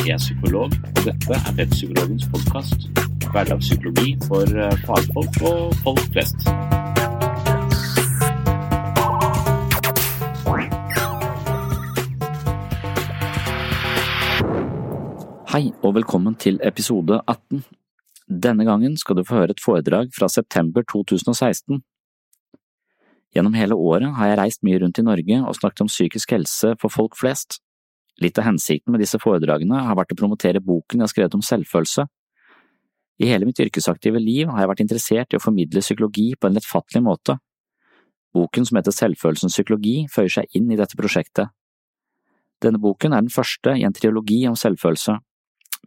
Er psykolog, og dette er Webpsykologens podkast. Hverdagspsykologi for eh, fagfolk og folk flest. Hei og velkommen til episode 18. Denne gangen skal du få høre et foredrag fra september 2016. Gjennom hele året har jeg reist mye rundt i Norge og snakket om psykisk helse for folk flest. Litt av hensikten med disse foredragene har vært å promotere boken jeg har skrevet om selvfølelse. I hele mitt yrkesaktive liv har jeg vært interessert i å formidle psykologi på en lettfattelig måte. Boken som heter Selvfølelsens psykologi føyer seg inn i dette prosjektet. Denne boken er den første i en triologi om selvfølelse.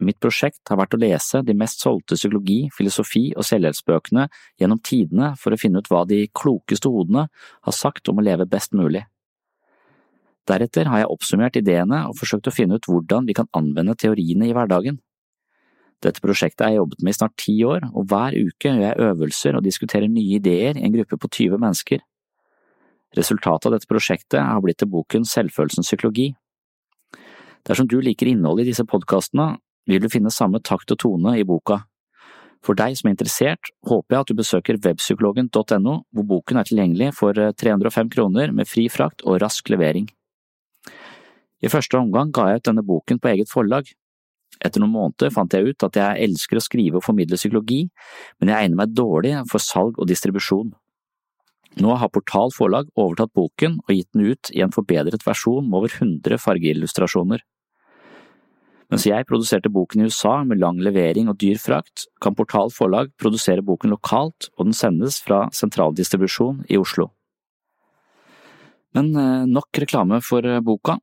Mitt prosjekt har vært å lese de mest solgte psykologi-, filosofi- og selvhjelpsbøkene gjennom tidene for å finne ut hva de klokeste hodene har sagt om å leve best mulig. Deretter har jeg oppsummert ideene og forsøkt å finne ut hvordan vi kan anvende teoriene i hverdagen. Dette prosjektet har jeg jobbet med i snart ti år, og hver uke gjør jeg øvelser og diskuterer nye ideer i en gruppe på 20 mennesker. Resultatet av dette prosjektet har blitt til boken Selvfølelsens psykologi. Dersom du liker innholdet i disse podkastene, vil du finne samme takt og tone i boka. For deg som er interessert, håper jeg at du besøker webpsykologen.no, hvor boken er tilgjengelig for 305 kroner med fri frakt og rask levering. I første omgang ga jeg ut denne boken på eget forlag. Etter noen måneder fant jeg ut at jeg elsker å skrive og formidle psykologi, men jeg egner meg dårlig for salg og distribusjon. Nå har Portal Forlag overtatt boken og gitt den ut i en forbedret versjon med over 100 fargeillustrasjoner. Mens jeg produserte boken i USA med lang levering og dyr frakt, kan Portal Forlag produsere boken lokalt, og den sendes fra sentraldistribusjon i Oslo. Men eh, nok reklame for eh, boka.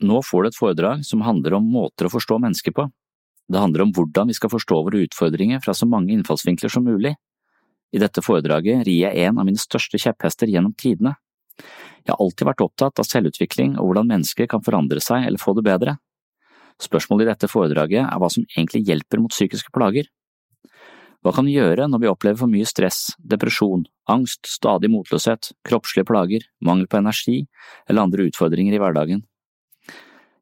Nå får du et foredrag som handler om måter å forstå mennesker på. Det handler om hvordan vi skal forstå våre utfordringer fra så mange innfallsvinkler som mulig. I dette foredraget rir jeg en av mine største kjepphester gjennom tidene. Jeg har alltid vært opptatt av selvutvikling og hvordan mennesker kan forandre seg eller få det bedre. Spørsmålet i dette foredraget er hva som egentlig hjelper mot psykiske plager. Hva kan vi gjøre når vi opplever for mye stress, depresjon, angst, stadig motløshet, kroppslige plager, mangel på energi eller andre utfordringer i hverdagen?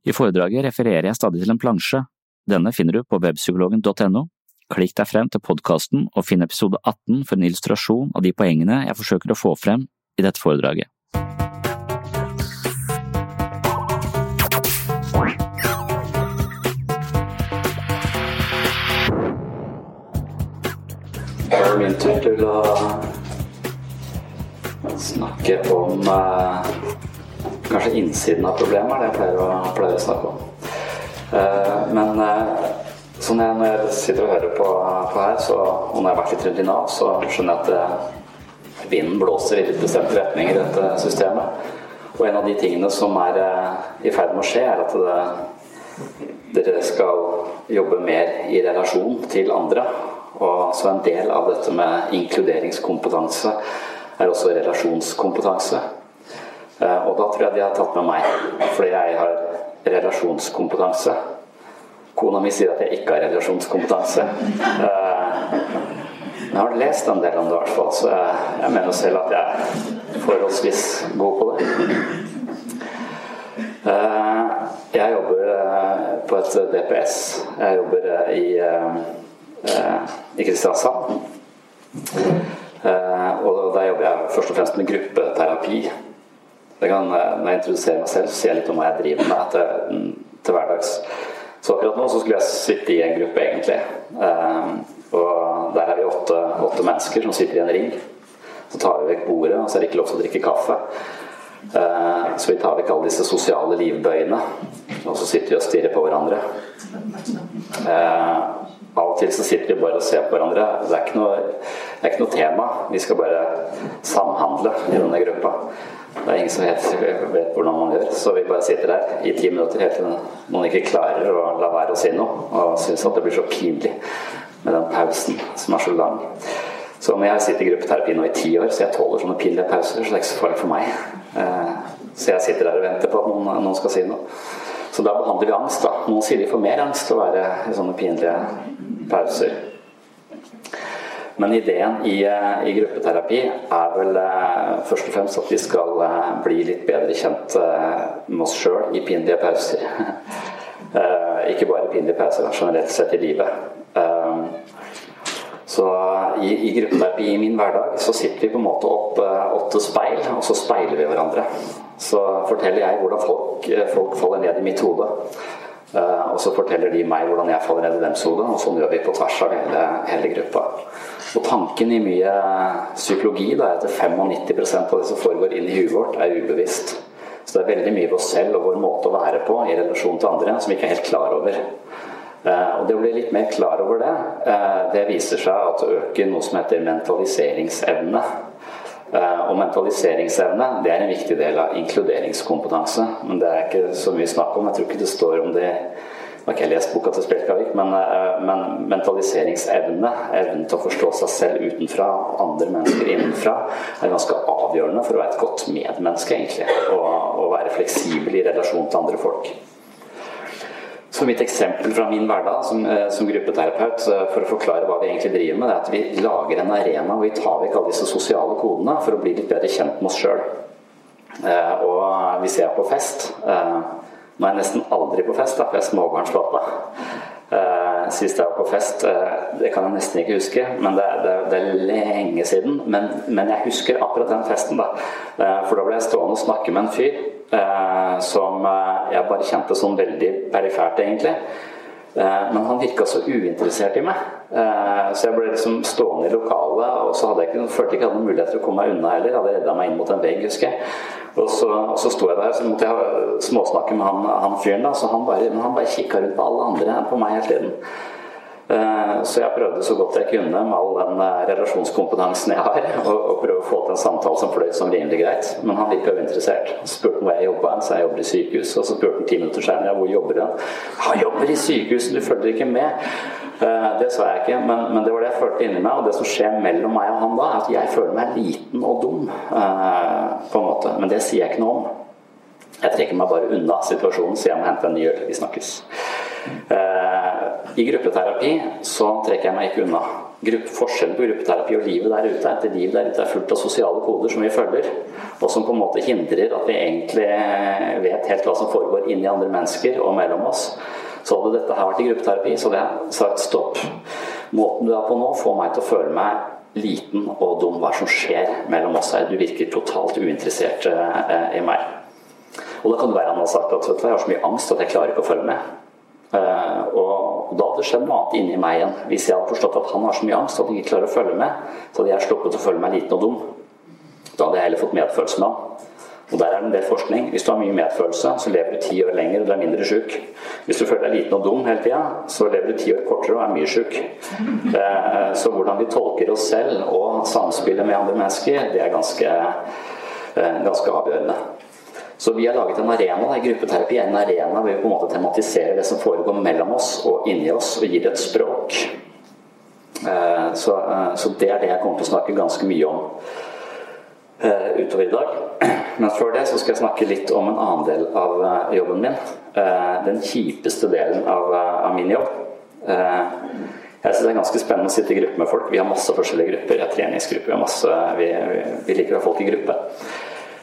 I foredraget refererer jeg stadig til en plansje. Denne finner du på webpsykologen.no. Klikk deg frem til podkasten og finn episode 18 for en illustrasjon av de poengene jeg forsøker å få frem i dette foredraget. Det min tur til å snakke om eh, kanskje innsiden av problemet, er det jeg pleier å, pleier å snakke om. Eh, men eh, så når jeg, sitter og hører på, på her, så, og når jeg har vært litt rundt i Nav, så skjønner jeg at det, vinden blåser i litt bestemte retning i dette systemet. Og en av de tingene som er eh, i ferd med å skje, er at det dere skal jobbe mer i relasjon til andre. Og så en del av dette med inkluderingskompetanse er også relasjonskompetanse. Og da tror jeg de har tatt med meg, fordi jeg har relasjonskompetanse. Kona mi sier at jeg ikke har relasjonskompetanse. Men jeg har lest en del om det, i hvert fall, så jeg, jeg mener selv at jeg er forholdsvis god på det. Jeg jobber på et DPS. Jeg jobber i, i Kristiansand. Og der jobber jeg først og fremst med gruppeterapi. Kan, når jeg introduserer meg selv, så sier jeg litt om hva jeg driver med til, til hverdags. Så akkurat nå så skulle jeg sitte i en gruppe, egentlig. Og der er vi åtte, åtte mennesker som sitter i en ring. Så tar vi vekk bordet, og så er det ikke lov til å drikke kaffe. Så vi tar vekk alle disse sosiale livbøyene. Og så sitter vi og stirrer på hverandre. Av og til så sitter vi bare og ser på hverandre. Det er ikke noe, er ikke noe tema. Vi skal bare samhandle i denne gruppa. Det er ingen som vet, vet, hvordan man gjør, så vi bare sitter der i ti minutter helt til noen ikke klarer å la være å si noe, og syns at det blir så pinlig med den pausen som er så lang. Så når jeg har sittet i gruppeterapi nå i ti år, så jeg tåler sånne pinlige pauser, så det er ikke så farlig for meg. Så jeg sitter der og venter på at noen, noen skal si noe. Så da behandler vi angst, da. Noen sier de får mer angst å være i sånne pinlige pauser. Men ideen i, i, gruppeterapi er vel eh, først og fremst at vi skal eh, bli litt bedre kjent eh, med oss sjøl i pinlige pauser. ikke bare pinlige pauser, generelt sett i livet. Så i, i, gruppeterapi i min hverdag så sitter vi på en måte opp åtte speil, og så speiler vi hverandre. Så forteller jeg hvordan folk, folk faller ned i mitt hode. Uh, og så forteller de meg hvordan jeg faller ned i deres hode, og sånn gjør vi på tvers av hele, hele gruppa. Og tanken i mye psykologi da, er at 95% av det som foregår inn i huet vårt, er ubevisst. Så det er veldig mye av oss selv og vår måte å være på i relasjon til andre som vi ikke er helt klar over. Uh, og det å bli litt mer klar over det, uh, det viser seg at det øker noe som heter mentaliseringsevne. Og mentaliseringsevne det er en viktig del av inkluderingskompetanse. Men det er ikke så mye snakk om. Jeg tror ikke det står om det Nå har ikke lest boka til Spjelkavik, men, men mentaliseringsevne, evnen til å forstå seg selv utenfra andre mennesker innenfra, er ganske avgjørende for å være et godt medmenneske, egentlig. Og, og være fleksibel i relasjon til andre folk. Så mitt eksempel fra min hverdag som, som, gruppeterapeut for å forklare hva vi egentlig driver med, det er at vi lager en arena hvor vi tar vekk alle disse sosiale kodene for å bli litt bedre kjent med oss sjøl. Og hvis jeg er på fest Nå er jeg nesten aldri på fest, da, for jeg er småbarnspappa. Sist jeg var på fest, det kan jeg nesten ikke huske, men det, det, det er lenge siden. Men, men, jeg husker akkurat den festen, da. For da ble jeg stående og snakke med en fyr eh, som jeg bare kjente som veldig perifert, egentlig. Eh, men han virka så uinteressert i meg. Eh, så jeg ble liksom stående i lokalet, og så hadde jeg ikke, følte jeg ikke hadde noen mulighet til å komme meg unna heller. Jeg hadde redda meg inn mot en vegg, husker jeg. Og så, og så sto jeg der, så måtte jeg småsnakke med han, han fyren, da. Så han bare, han bare kikka rundt på alle andre enn på meg hele tiden. Så jeg prøvde så godt jeg kunne med all den relasjonskompetansen jeg har, å prøve å få til en samtale som fløy som rimelig greit. Men han virka uinteressert. Spurte hvor jeg jobba, så jeg jobber i sykehuset. Og så spurte han ti minutter senere hvor jobber han. Han jobber i sykehuset, du følger ikke med. Det sa jeg ikke, men, men, det var det jeg følte inni meg. Og det som skjer mellom meg og han da, er at jeg føler meg liten og dum. på en måte. Men det sier jeg ikke noe om. Jeg trekker meg bare unna situasjonen, så jeg må hente en ny øl. Vi snakkes. I gruppeterapi så trekker jeg meg ikke unna. Forskjellen på gruppeterapi og livet der ute er at livet der ute er fullt av sosiale koder som vi følger, og som på en måte hindrer at vi egentlig vet helt hva som foregår inni andre mennesker og mellom oss. Så hadde dette her vært i gruppeterapi, så hadde jeg sagt stopp. Måten du er på nå, får meg til å føle meg liten og dum. Hva som skjer mellom oss her? Du virker totalt uinteressert i meg. Og da kan det være han har sagt at jeg har så mye angst at jeg klarer ikke å følge med. Uh, og da hadde det skjedd noe annet inni meg igjen. Hvis jeg hadde forstått at han har så mye angst at han ikke klarer å følge med, så hadde jeg sluppet å føle meg liten og dum. Da hadde jeg heller fått medfølelse med han. Og der er det en del forskning. Hvis du har mye medfølelse, så lever du ti år lenger og du er mindre sjuk. Hvis du føler deg liten og dum hele tida, så lever du ti år kortere og er mye sjuk. Uh, så hvordan vi tolker oss selv og samspillet med andre mennesker, det er ganske, uh, ganske avgjørende. Så vi har laget en arena, i gruppeterapi er en arena hvor vi på en måte tematiserer det som foregår mellom oss og inni oss, og gir det et språk. Eh, så, eh, så, det er det jeg kommer til å snakke ganske mye om eh, utover i dag. Men før det så skal jeg snakke litt om en annen del av jobben min. Den kjipeste delen av, av min jobb. Jeg synes Det er ganske spennende å sitte i gruppe med folk. Vi har masse forskjellige grupper. Jeg treningsgrupper, vi, masse, vi, vi, liker å ha folk i gruppe.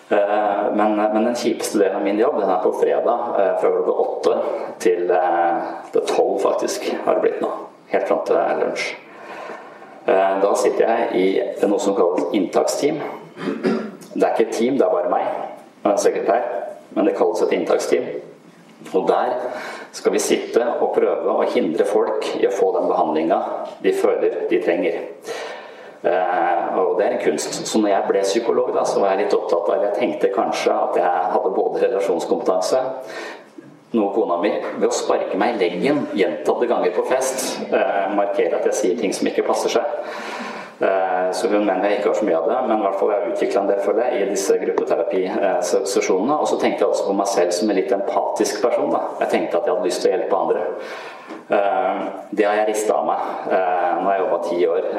Eh, men, men, den kjipeste delen av min jobb den er på fredag eh, fra klokka åtte til eh, tolv, faktisk, har det blitt nå. Helt fram til lunsj. Da sitter jeg i noe som kalles inntaksteam. Det er ikke et team, det er bare meg og en sekretær. Men det kalles et inntaksteam. Og der skal vi sitte og prøve å hindre folk i å få den behandlinga de føler de trenger. Uh, og det er en kunst. Så når jeg ble psykolog, da, så var jeg litt opptatt av Jeg tenkte kanskje at jeg hadde både relasjonskompetanse noe kona mi ved å sparke meg i leggen gjentatte ganger på fest uh, markere at jeg sier ting som ikke passer seg. Eh, så hun mener jeg ikke har så mye av det, men i hvert fall jeg har utvikla en del for det i disse gruppeterapisesjonene. Og så tenkte jeg også på meg selv som en litt empatisk person. Da. Jeg tenkte at jeg hadde lyst til å hjelpe andre. Eh, det har jeg rista av meg. Eh, nå har jeg jobba ti år,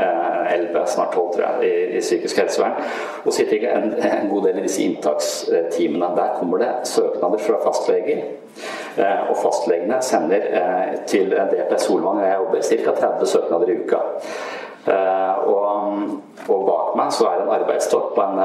elleve, snart tolv, tror jeg, i, psykisk helsevern. Og sitter ikke en, en god del i disse inntaksteamene. Der kommer det søknader fra fastleger. Og fastlegene sender til DP Solvang, og jeg jobber ca. 30 søknader i uka. Eh, og, og, bak meg så er det en arbeidstopp på en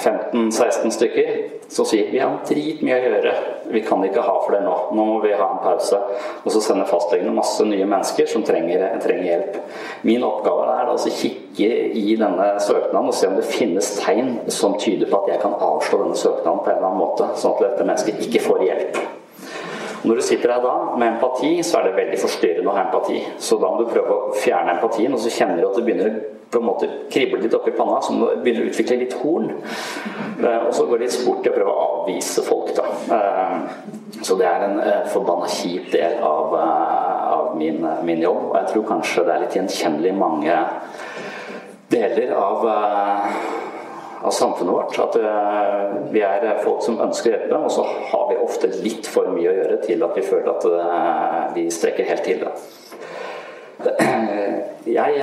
15-16 eh, stykker som sier vi har dritmye å gjøre, vi kan ikke ha for det nå. Nå må vi ha en pause. Og så sender fastlegene masse nye mennesker som trenger, trenger hjelp. Min oppgave er altså å kikke i denne søknaden og se om det finnes tegn som tyder på at jeg kan avslå denne søknaden på en eller annen måte, sånn at dette mennesket ikke får hjelp. Når du sitter her da med empati, så er det veldig forstyrrende å ha empati. Så da må du prøve å fjerne empatien, og så kjenner du at det begynner på en måte krible litt oppi panna, så du begynner å utvikle litt horn. Eh, og så går det litt sport i å prøve å avvise folk, da. Eh, så det er en eh, forbanna kjip del av, av min, min, jobb, og jeg tror kanskje det er litt gjenkjennelig mange deler av av samfunnet vårt. At uh, vi er folk som ønsker å hjelpe, og så har vi ofte litt for mye å gjøre til at vi føler at uh, vi strekker helt til. Jeg,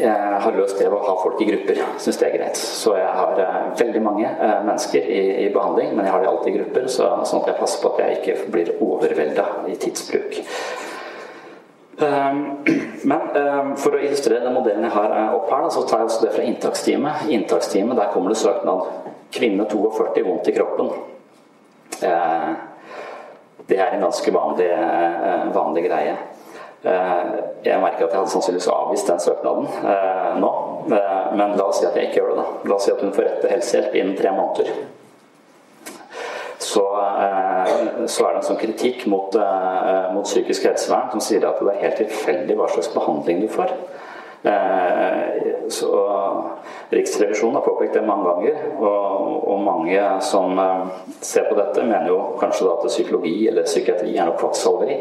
jeg, har løst det ved å ha folk i grupper. Syns det er greit. Så jeg har veldig mange mennesker i, i, behandling, men jeg har de alltid i grupper, så, sånn at jeg passer på at jeg ikke blir overvelda i tidsbruk. Ehm, men ehm, for å illustrere den modellen jeg har eh, opp her, så tar jeg også det fra inntaksteamet. Inntaksteamet der kommer det søknad. Kvinne 42, vondt i kroppen. Ehm, det er en ganske vanlig, eh, vanlig greie. Jeg merker at jeg hadde sannsynligvis avvist den søknaden nå. Men la oss si at jeg ikke gjør det. da. La oss si at hun får rett til helsehjelp innen tre måneder så, eh, så, er det en sånn kritikk mot, eh, mot, psykisk helsevern som sier at det er helt tilfeldig hva slags behandling du får. Eh, så Riksrevisjonen har påpekt det mange ganger, og, og mange som ser på dette, mener jo kanskje at psykologi eller psykiatri er noe kvakksalveri.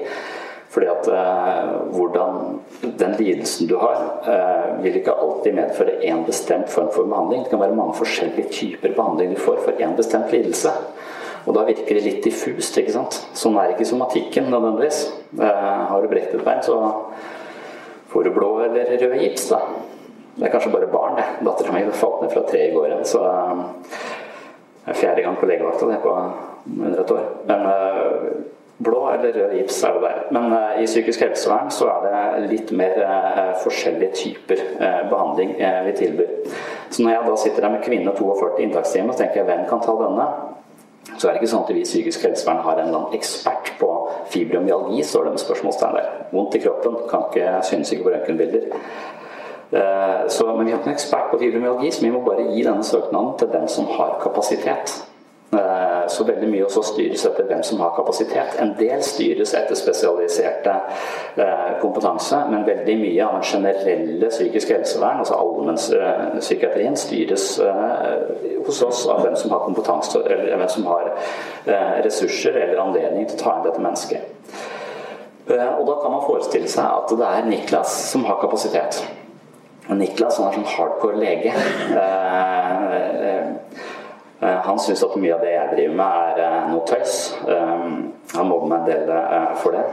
Fordi at eh, hvordan den lidelsen du har, eh, vil ikke alltid medføre én bestemt form for behandling. Det kan være mange forskjellige typer behandling du får for én bestemt lidelse. Og da virker det litt diffust. ikke sant? Sånn er ikke somatikken nødvendigvis. Eh, har du brekt et bein, så får du blå eller rød gips. da. Det er kanskje bare barn, det. Dattera mi falt ned fra tre i går. Så eh, det er fjerde gang på legevakta det på under et år. Men eh, blå eller rød gips er det der. Men eh, i psykisk helsevern så er det litt mer uh, forskjellige typer uh, behandling vi tilbyr. Så når jeg da sitter der med kvinne 42 inntakstime, så tenker jeg hvem kan ta denne? Så er det ikke sånn at vi i psykisk helsevern har en ekspert på fibromyalgi, står det med spørsmålstegn der. Vondt i kroppen, kan ikke, synes ikke på røntgenbilder. Eh, men vi har ikke en ekspert på fibromyalgi, så vi må bare gi denne søknaden til den som har kapasitet. Eh, så veldig mye også styres etter hvem som har kapasitet. En del styres etter spesialiserte eh, kompetanse, men veldig mye av den generelle psykiske helsevern, altså allmennpsykiatrien, styres eh, hos oss av hvem som har kompetanse, eller hvem som har ressurser eller anledning til å ta inn dette mennesket. Og da kan man forestille seg at det er Niklas som har kapasitet. Niklas han er sånn hardcore lege. Eh, han syns at mye av det jeg driver med, er noe tøys. Han mobber meg en del for det.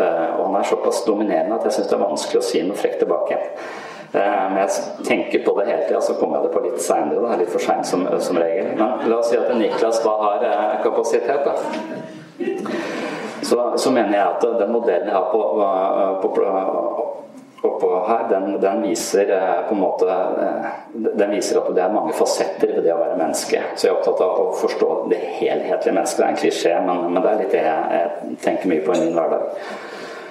Og han er såpass dominerende at jeg syns det er vanskelig å si noe frekt tilbake. Men jeg tenker på det hele tida, så kommer jeg det på litt seinere. Litt for seint som, som, regel. Men la oss si at Niklas da har kapasitet. Da. Så, så mener jeg at den modellen jeg har på, på, på oppå her, den, den, viser eh, på en måte eh, Den viser at det er mange fasetter ved det å være menneske. Så jeg er opptatt av å forstå det helhetlige mennesket. Det er en klisjé, men, men, det er litt det jeg, jeg tenker mye på i min hverdag.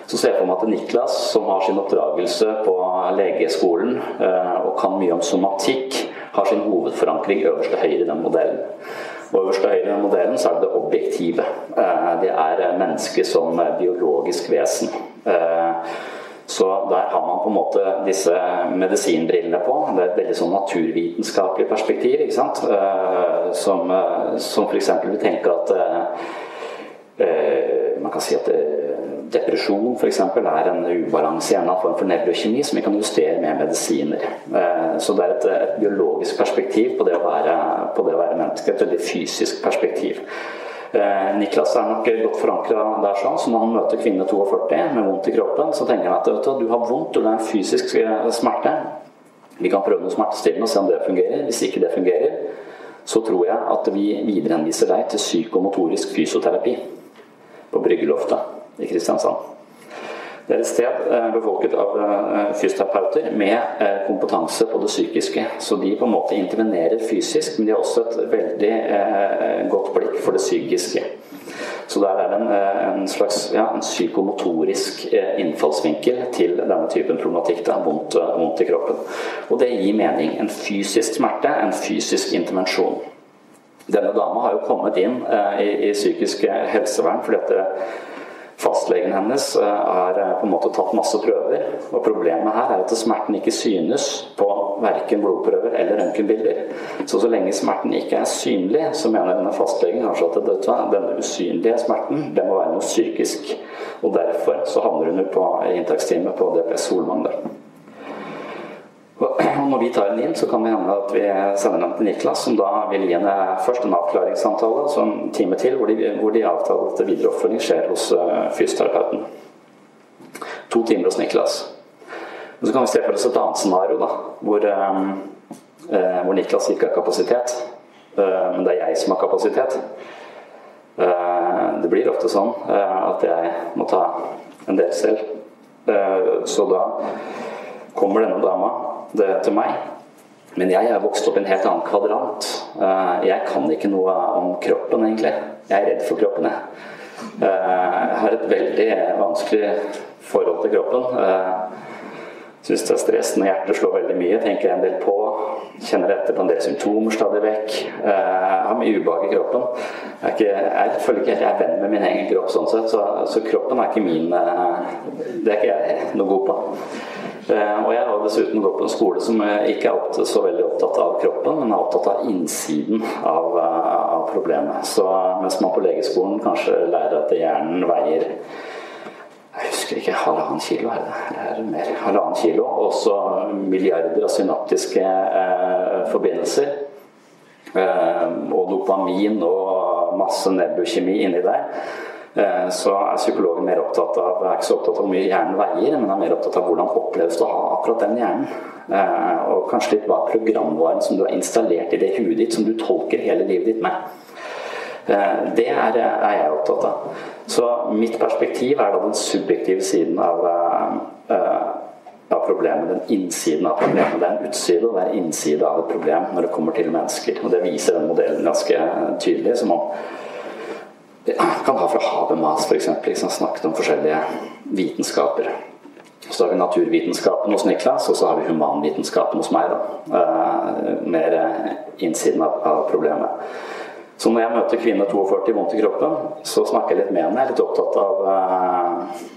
Så ser jeg for meg at Niklas, som har sin oppdragelse på legeskolen eh, og kan mye om somatikk, har sin hovedforankring øverst til høyre i den modellen. Og øverst til høyre i den modellen så er det det objektive. Det er mennesket som biologisk vesen. Så der har man på en måte disse medisinbrillene på. Det er et veldig sånn naturvitenskapelig perspektiv. ikke sant? Eh, som, eh, som f.eks. vi tenker at eh, Man kan si at depresjon f.eks. er en ubalanse i en form for nevrokjemi som vi kan justere med medisiner. Så det er et, et biologisk perspektiv på det være, på det å være menneske. Et veldig fysisk perspektiv. Eh, Niklas er nok godt forankra der, sånn, så når han møter kvinne 42 med vondt i kroppen, så tenker han at du, du har vondt, og det er en fysisk eh, smerte. Vi kan prøve noe smertestillende og se om det fungerer. Hvis ikke det fungerer, så tror jeg at vi viderehenviser deg til psykomotorisk fysioterapi på Bryggeloftet i Kristiansand. Det er et sted eh, befolket av eh, fysioterapeuter med eh, kompetanse på det psykiske. Så de på en måte intervenerer fysisk, men de har også et veldig godt blikk for det psykiske. Så der er det en, slags ja, en psykomotorisk innfallsvinkel til denne typen problematikk. Det er vondt, vondt i kroppen. Og det gir mening. En fysisk smerte, en fysisk intervensjon. Denne dama har jo kommet inn i, i psykisk helsevern fordi at det, Fastlegen hennes har eh, på en måte tatt masse prøver. og Problemet her er at smerten ikke synes på verken blodprøver eller røntgenbilder. Så så lenge smerten ikke er synlig, så mener denne fastlegen kanskje at denne usynlige smerten det må være noe psykisk. Og Derfor så havner hun på inntaksteamet på DPS Solvang. Og når vi tar den inn, så kan det hende at vi sender den til Niklas, som da vil gi henne først en avklaringssamtale, så en time til, hvor de, hvor de avtaler at videre oppfølging skjer hos uh, fysioterapeuten. To timer hos Niklas. Men så kan vi se for oss et annet scenario, da, hvor, um, uh, hvor Niklas ikke har kapasitet. eh, men det er jeg som har kapasitet. det blir ofte sånn at jeg må ta en del selv. så da kommer denne dama det til meg. Men jeg er vokst opp i en helt annen kvadrant. Eh, jeg kan ikke noe om kroppen, egentlig. Jeg er redd for kroppen, jeg. Eh, jeg har et veldig vanskelig forhold til kroppen. Eh, Syns det er stressende, hjertet slår veldig mye. Tenker jeg en del på. Kjenner etter på en del symptomer stadig vekk. Jeg har mye ubehag i kroppen. Jeg, ikke, jeg, føler ikke at jeg er venn med min egen kropp sånn sett. Så, så kroppen er ikke min Det er ikke jeg noe god på. Eh, og jeg har dessuten gått på en skole som ikke er så veldig opptatt av kroppen, men er opptatt av innsiden av, eh, av problemet. Så mens man på legeskolen kanskje lærer at hjernen veier jeg husker ikke, halvannen kilo er det, eller mer. Halvannen kilo. Også milliarder av synaptiske eh, forbindelser. Eh, og dopamin og masse nevrokjemi inni der. Eh, så er psykologen mer opptatt av er ikke så opptatt av hvor mye hjernen veier, men er mer opptatt av hvordan oppleves det å ha akkurat den hjernen. Eh, og kanskje litt hva programvaren som du har installert i det huet ditt, som du tolker hele livet ditt med. Eh, det er, jeg opptatt av. Så mitt perspektiv er da den subjektive siden av, av problemet. Den innsiden av problemet. Det er en utside og det er innside av et problem når det kommer til mennesker. Og det viser den modellen ganske tydelig. som om kan ha fra Habermas f.eks. Liksom, snakket om forskjellige vitenskaper. Så har vi naturvitenskapen hos Niklas, og så har vi humanvitenskapen hos meg. da, uh, Mer innsiden av, problemet. Så når jeg møter kvinne 42 vondt i kroppen, så snakker jeg litt med henne. Jeg er litt opptatt av uh,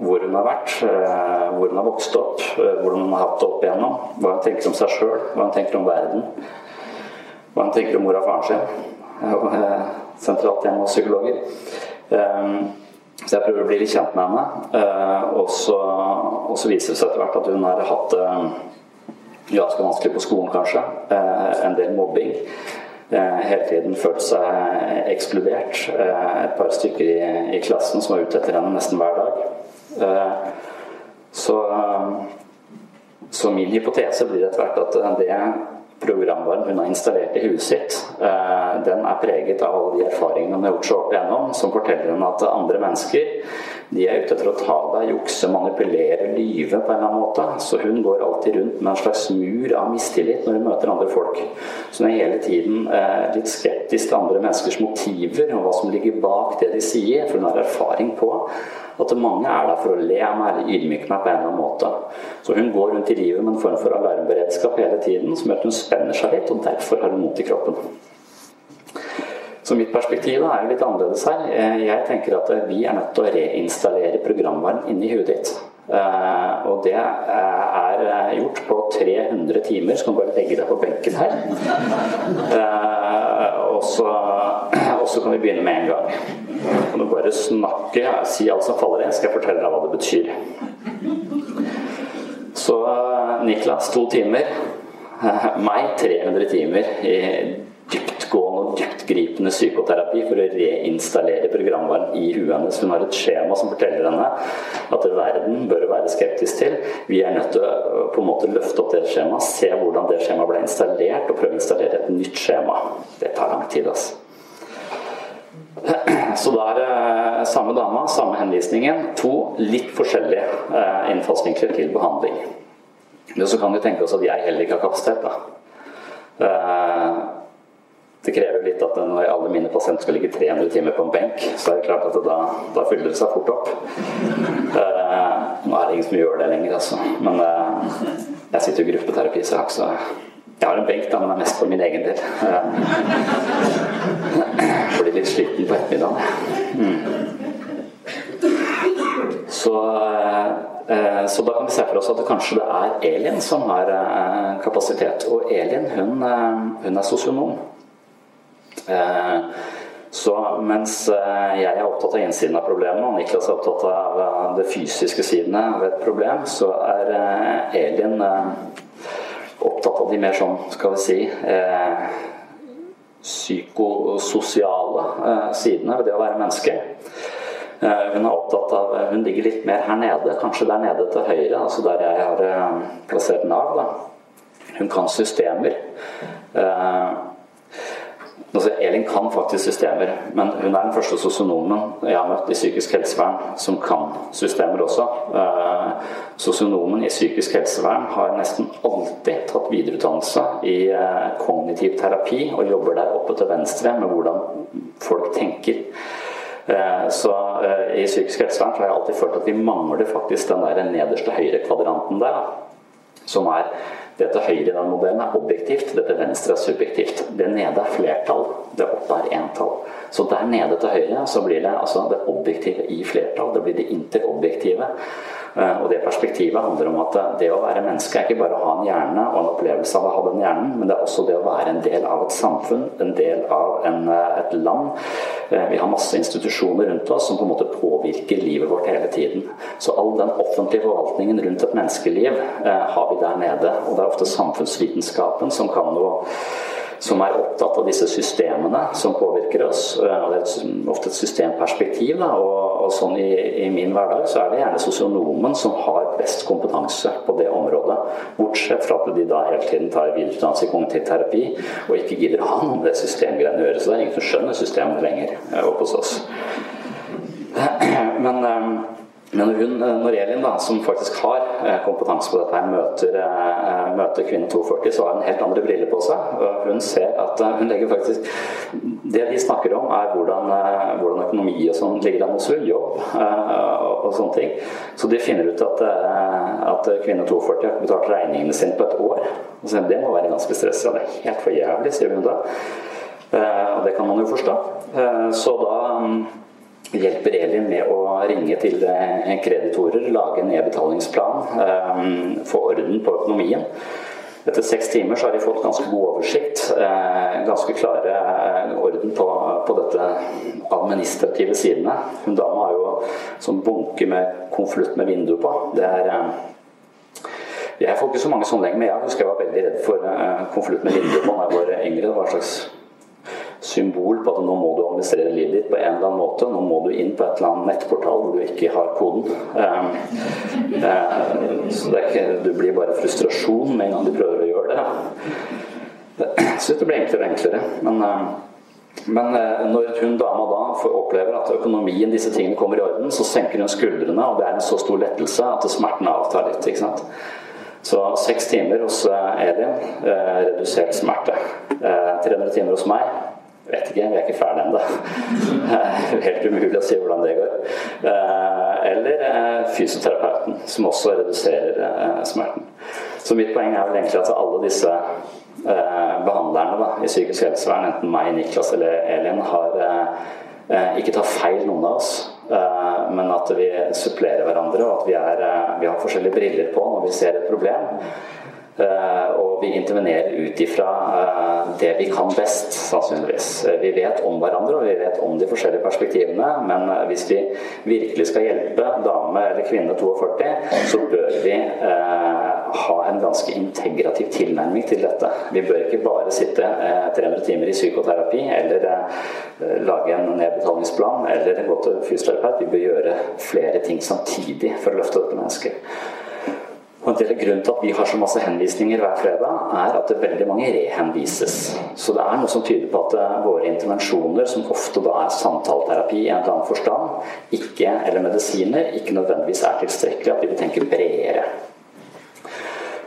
hvor hun har vært, hvor hun har vokst opp, hvordan hun har hatt det opp igjennom. Hva hun tenker om seg sjøl, hva hun tenker om verden. Hva hun tenker om mor og faren sin sentralt hjemme hos psykologer. Ehm, så jeg prøver å bli litt kjent med henne. Ehm, og så, viser det seg etter hvert at hun har hatt det ehm, ganske vanskelig på skolen, kanskje. En del mobbing. hele tiden følt seg ekskludert. Et par stykker i, i klassen som var ute etter henne nesten hver dag. Så, så min hypotese blir etter hvert at det programvaren hun har installert i huset sitt, den er preget av alle de erfaringene hun har gjort seg opp igjennom, som forteller henne at andre mennesker de er ute etter å ta deg, jukse, manipulere, lyve på en eller annen måte. Så hun går alltid rundt med en slags mur av mistillit når hun møter andre folk. Så hun er hele tiden eh, litt skeptisk til andre menneskers motiver og hva som ligger bak det de sier, for hun har erfaring på at mange er der for å le av meg eller ydmyke meg på en eller annen måte. Så hun går rundt i livet med en form for alarmberedskap hele tiden, som gjør at hun spenner seg litt, og derfor har hun vondt i kroppen. Så mitt perspektiv er jo litt annerledes her. Eh, jeg tenker at vi er nødt til å reinstallere programvaren inni huet ditt. Uh, og det er gjort på 300 timer, så kan du bare legge deg på benken her. Og, så, kan vi begynne med en gang. Kan du bare snakke, si alt som faller inn, skal jeg fortelle deg hva det betyr. Så Niklas, to timer. meg 300 timer i dyptgående og dyptgripende psykoterapi for å reinstallere programvaren i huet hennes. Hun har et skjema som forteller henne at verden bør være skeptisk til. Vi er nødt til å på en måte løfte opp det skjemaet, se hvordan det skjemaet ble installert, og prøve å installere et nytt skjema. Det tar lang tid, altså. Så da er det samme dama, samme henvisningen. To litt forskjellige eh, innfallsvinkler til behandling. Men så kan vi tenke oss at jeg heller ikke har kapasitet. da. Eh, det krever litt at når alle mine pasienter skal ligge 300 timer på en benk, så er det klart at det da, da, fyller det seg fort opp. Uh, nå er det ingen som gjør det lenger, altså. Men uh, jeg sitter jo i gruppeterapi, så jeg har, så jeg har en benk, da, men det er mest for min egen del. Uh, blir litt sliten på ettermiddagen. Mm. Så, så, da kan vi se for oss at det kanskje det er Elin som har kapasitet. Og Elin hun, hun er sosionom. Eh, så mens eh, jeg er opptatt av innsiden av problemet, og Niklas er opptatt av eh, det fysiske sidene av et problem, så er Elin opptatt av de mer sånn, skal vi si psykososiale sidene ved det å være menneske. Hun er opptatt av Hun ligger litt mer her nede, kanskje der nede til høyre, altså der jeg har plassert Nav. Da. Hun kan systemer. Altså, Elin kan faktisk systemer, men hun er den første sosionomen jeg har møtt i psykisk helsevern som kan systemer også. Eh, sosionomen i psykisk helsevern har nesten alltid tatt videreutdannelse i eh, kognitiv terapi og jobber der oppe til venstre med hvordan folk tenker. Eh, så i psykisk helsevern har jeg alltid følt at vi mangler faktisk den der nederste høyre kvadranten der, som er det til høyre i den modellen er objektivt, det til venstre er subjektivt. Det nede er flertall, det oppe er entall. Så der nede til høyre så blir det altså det objektive i flertall. Det blir det interobjektive. Eh, og det perspektivet handler om at det å være menneske er ikke bare å ha en hjerne og en opplevelse av å ha den hjernen, men det er også det å være en del av et samfunn, en del av en, eh, et land. Eh, vi har masse institusjoner rundt oss som på en måte påvirker livet vårt hele tiden. Så all den offentlige forvaltningen rundt et menneskeliv har vi der nede. Og det er ofte samfunnsvitenskapen som kan noe som er opptatt av disse systemene som påvirker oss. Eh, og Det er ofte et systemperspektiv. Da, og, og sånn i, i, min hverdag så er det gjerne sosionomen som har best kompetanse på det området. Bortsett fra at de da hele tiden tar videreutdannelse i kognitiv terapi og ikke gidder å ha noe med det systemgreiene å gjøre. Så det er ingen som skjønner systemet lenger eh, oppe hos oss. Men eh, men hun, eh, når Elin, da, som faktisk har eh, kompetanse på dette, møter, eh, møter kvinne 42, så har hun helt andre briller på seg. Hun ser at hun legger faktisk Det de snakker om, er hvordan, hvordan økonomi og sånn ligger an henne, jobb og sånne ting. Så de finner ut at, at kvinne 42 har betalt regningene sine på et år. Så det må være ganske stressende. Det er helt for jævlig, sier hun da. Og det kan man jo forstå. Så da mm, hjelper Elin med å ringe til eh, kreditorer, lage en nedbetalingsplan, eh, få orden på økonomien. Etter seks timer så har de fått ganske god oversikt, eh, ganske klare orden på, på dette administrative sidene. Hun dama har jo sånn bunke med konvolutt med vindu på. Det er jeg får ikke så mange sånne lenger, men jeg husker jeg var veldig redd for konvolutt med vindu på da jeg var yngre. Det var en slags symbol på at nå må du administrere livet ditt på en eller annen måte. Nå må du inn på et eller annet nettportal hvor du ikke har koden. Eh, eh, så det ikke, du blir bare frustrasjon med en gang du prøver å gjøre det. Syns det blir enklere og enklere. Men men når hun dama da opplever at økonomien disse tingene kommer i orden, så senker hun skuldrene, og det er en så stor lettelse at smerten avtar litt. ikke sant? Så seks timer hos Elin, eh, redusert smerte. Eh, 300 timer hos meg vet ikke, vi er ikke ferdig ennå. Helt umulig å si hvordan det går. Eh, eller eh, fysioterapeuten, som også reduserer eh, smerten. Så mitt poeng er vel egentlig at alle disse behandlerne da, i psykisk helsevern, enten meg, Niklas eller Elin, har ikke tatt feil, noen av oss. Men at vi supplerer hverandre, og at vi, er, vi har forskjellige briller på når vi ser et problem. Eh, vi intervenerer ut ifra eh, det vi kan best, sannsynligvis. Eh, vi vet om hverandre og vi vet om de forskjellige perspektivene, men hvis vi virkelig skal hjelpe dame eller kvinne 42, så bør vi ha en ganske integrativ tilnærming til dette. Vi bør ikke bare sitte 300 timer i psykoterapi eller lage en nedbetalingsplan eller gå til fysioterapeut. Vi bør gjøre flere ting samtidig for å løfte dette mennesket. Og En del av grunnen til at vi har så masse henvisninger hver fredag, er at det veldig mange rehenvises. Så det er noe som tyder på at eh, våre intervensjoner, som ofte da er samtaleterapi i en eller annen forstand, ikke, eller medisiner, ikke nødvendigvis er tilstrekkelig. At vi vil tenke bredere.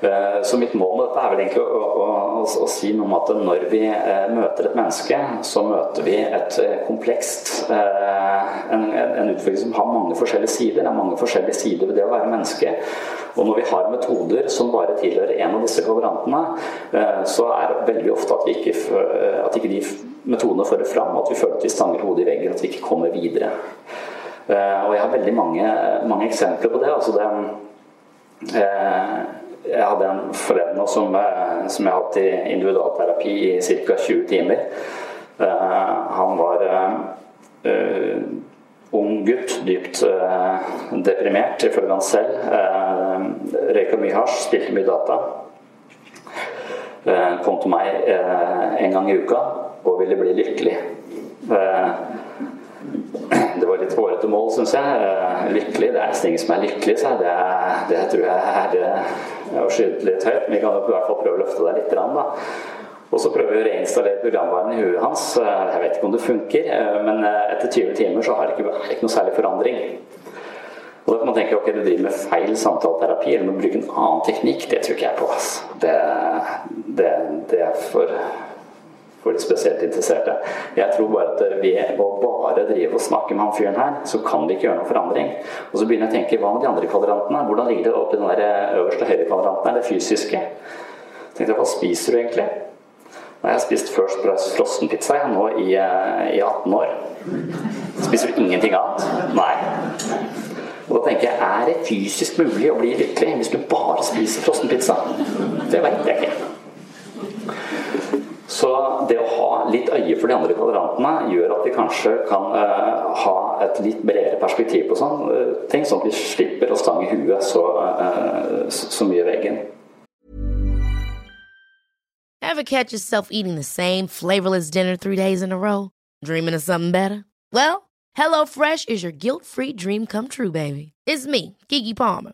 Eh, så mitt mål med dette er vel egentlig å, å, å, å, si noe om at når vi eh, møter et menneske, så møter vi et eh, komplekst en, en utfordring som har mange forskjellige sider. Det er mange forskjellige sider ved det å være menneske. Og når vi har metoder som bare tilhører en av disse kvadrantene, så er det veldig ofte at, ikke, at ikke de metodene fører fram, at vi føler at vi stanger hodet i veggen, at vi ikke kommer videre. Og jeg har veldig mange, mange eksempler på det. altså det jeg hadde en forleden som, eh, som jeg har hatt i individualterapi i ca. 20 timer. Uh, han var uh, ung gutt, dypt uh, deprimert ifølge han selv. Røyka mye hasj, spilte mye data. Kom til meg en gang i uka og ville bli lykkelig. Det var litt hårete mål, syns jeg. Lykkelig, det er ingen som er lykkelig, så det, det tror jeg er å skyte litt høyt, men vi kan i hvert fall prøve å løfte deg litt. Da. Og så prøver vi å reinstallere programvaren i huet hans. Jeg vet ikke om det funker, men etter 20 timer så har det ikke, ikke noe særlig forandring. Og da kan man tenke ok, du driver med feil samtaleterapi eller må bruke en annen teknikk. Det tror ikke jeg på. Det, det, det er for for spesielt interesserte. Jeg tror bare at ved å bare drive og snakke med han fyren her, så kan vi ikke gjøre noen forandring. Og så begynner jeg å tenke hva med de andre kvadrantene? Hvordan ligger det oppi den der øverste høyre kvadranten? Er det fysiske? Jeg tenkte, Hva spiser du egentlig? Nå har jeg spist First Price frossenpizza nå i, i 18 år. Spiser du ingenting annet? Nei. Og da tenker jeg, er det fysisk mulig å bli lykkelig hvis du bare spiser frossenpizza? Det vet jeg ikke. Så det å ha litt øye for de andre kvadrantene gjør at vi kanskje kan uh, ha et litt bredere perspektiv på sånne uh, ting, sånn at vi slipper å stange huet så, uh, så mye i veggen. Ever catch yourself eating the same flavorless dinner three days in a row? Dreaming of something better? Well, HelloFresh is your guilt-free dream come true, baby. It's me, Kiki Palmer.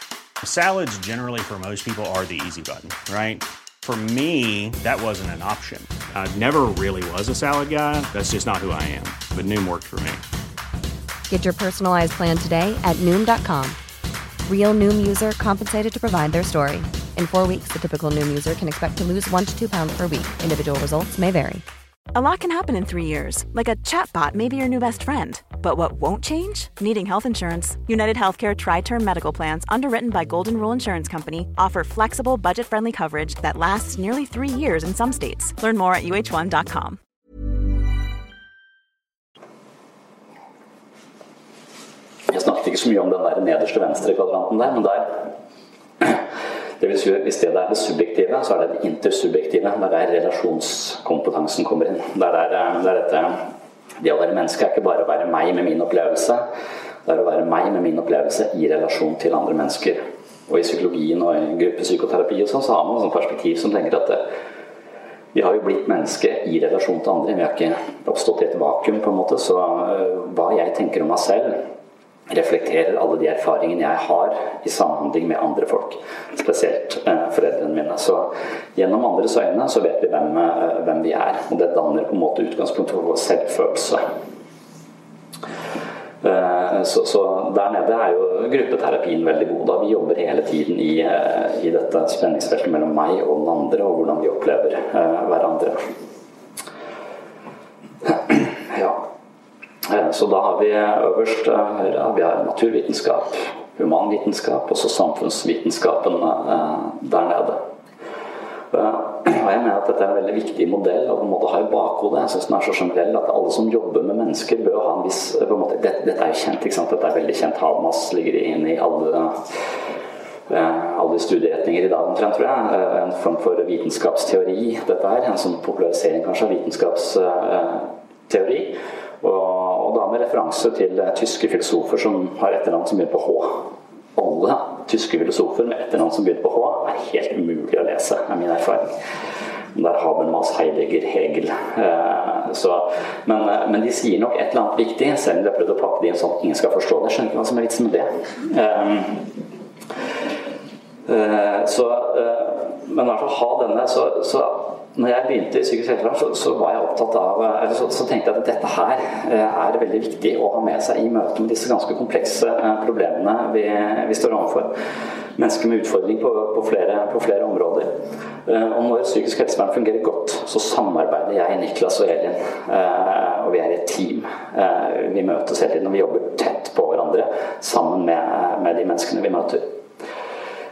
Salads, generally, for most people, are the easy button, right? For me, that wasn't an option. I never really was a salad guy. That's just not who I am. But Noom worked for me. Get your personalized plan today at Noom.com. Real Noom user compensated to provide their story. In four weeks, the typical Noom user can expect to lose one to two pounds per week. Individual results may vary. A lot can happen in three years, like a chatbot may be your new best friend. But what won't change? Needing health insurance. United Healthcare Tri Term Medical Plans, underwritten by Golden Rule Insurance Company, offer flexible, budget friendly coverage that lasts nearly three years in some states. Learn more at uh1.com. snakket ikke så mye om den der nederste venstre kvadranten der, men der det vil si, Hvis det er det subjektive, så er det det intersubjektive. Det er der relasjonskompetansen kommer inn. Det er, der, det er dette Det å være menneske er ikke bare å være meg med min opplevelse. Det er å være meg med min opplevelse i relasjon til andre mennesker. Og i psykologien og i gruppepsykoterapi og sånn, så har man et perspektiv som tenker at det, vi har jo blitt menneske i relasjon til andre. Vi har ikke oppstått i et vakuum, på en måte. Så uh, hva jeg tenker om meg selv, reflekterer alle de erfaringene jeg har i samhandling med andre folk. Spesielt eh, foreldrene mine. Så gjennom andres øyne så vet vi hvem, eh, hvem vi er. Og det danner på en måte utgangspunktet for vår selvfølelse. Eh, så, så, der nede er jo gruppeterapien veldig god. da Vi jobber hele tiden i, eh, i dette spenningsfeltet mellom meg og den andre, og hvordan vi opplever uh, hverandre. Ja. Så da har vi øverst ja, vi har naturvitenskap, humanvitenskap og så samfunnsvitenskapen der nede. Og jeg mener at dette er en veldig viktig modell og på en måte ha i bakhodet. Jeg synes den er så generell at alle som jobber med mennesker, bør ha en viss en måte, dette, dette er jo kjent, ikke sant? dette er veldig kjent. Hamas ligger inne i alle eh, alle studieretninger i dag omtrent, tror jeg. Eh, en form for vitenskapsteori, dette her. En sånn popularisering kanskje av vitenskapsteori. Med referanse til tyske filosofer som har etternavn som begynner på H alle tyske filosofer med etternavn som begynner på H, er helt umulig å lese, er min erfaring. Der Habermas, Heidegger, Hegel. Eh, så, men, eh, men, de sier nok et eller annet viktig, selv om de har prøvd å pakke det inn sånn at ingen skal forstå det. Skjønner ikke hva som er vitsen med det. Eh, så, men i hvert fall ha denne, så, så når jeg begynte i psykisk helsevern, så, så, var jeg opptatt av eller så, så, tenkte jeg at dette her eh, er veldig viktig å ha med seg i møte med disse ganske komplekse eh, problemene vi, vi står overfor. Mennesker med utfordring på, på, flere, på flere, områder. Eh, og når psykisk helsevern fungerer godt, så samarbeider jeg, Niklas og Elin. Og vi er et team. Vi møtes hele tiden, og vi jobber tett på hverandre sammen med, med de menneskene vi møter.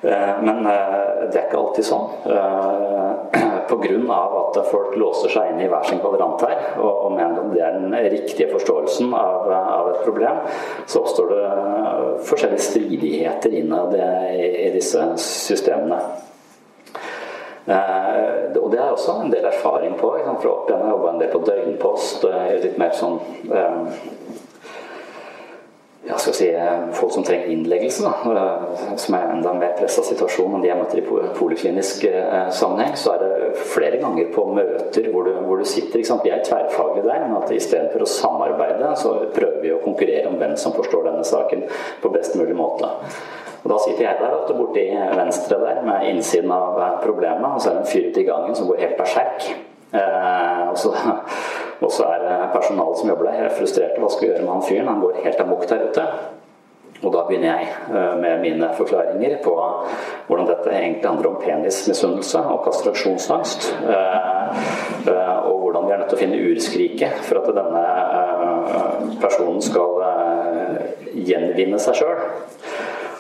Men det er ikke alltid sånn pga. at folk låser seg inn i hver sin kvadrant her, og, og mener at det er den riktige forståelsen av, et problem, så oppstår det forskjellige stridigheter innad i, disse systemene. Eh, og det er også en del erfaring på. Ikke For opp igjen har jeg jobba en del på døgnpost. Litt mer sånn eh, ja, skal si, eh, folk som trenger innleggelse, da, eh, som er enda mer pressa situasjon enn de jeg møter i poliklinisk eh, sammenheng, så er det flere ganger på møter hvor du, hvor du sitter. Vi er tverrfaglige der, men at istedenfor å samarbeide, så prøver vi å konkurrere om hvem som forstår denne saken på best mulig måte. Og Da sitter jeg der ofte borti venstre der med innsiden av problemet, og så er det en fyr ute i gangen som går helt berserk. Eh, og så er personalet som jobber der, helt frustrerte. Hva skal vi gjøre med han fyren? Han går helt amok der ute. Og da begynner jeg eh, med mine forklaringer på hvordan dette egentlig handler om penismisunnelse og kastraksjonsangst. Eh, eh, og hvordan vi er nødt til å finne urskriket for at denne personen skal gjenvinne seg sjøl.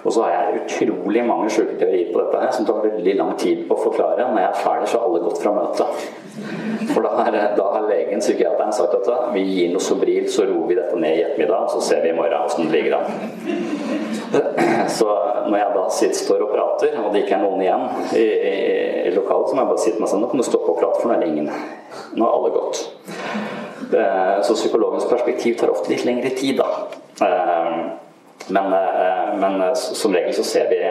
Og så har jeg utrolig mange sjuke teorier på dette her som tar veldig lang tid på å forklare. Når jeg er ferdig, så har alle gått fra møtet. For da har, da har legen, psykiateren, sagt at vi gir noe Sobril, så roer vi dette ned i ettermiddag, så ser vi i morgen åssen det ligger an. Så når jeg da sitter, står og prater, og det ikke er noen igjen i, i, i lokalet, så må jeg bare si til meg sånn Nå kan du stoppe og prate, for nå er det ingen. Nå har alle gått. Så psykologens perspektiv tar ofte litt lengre tid, da. Eh, men, eh, men som regel så ser vi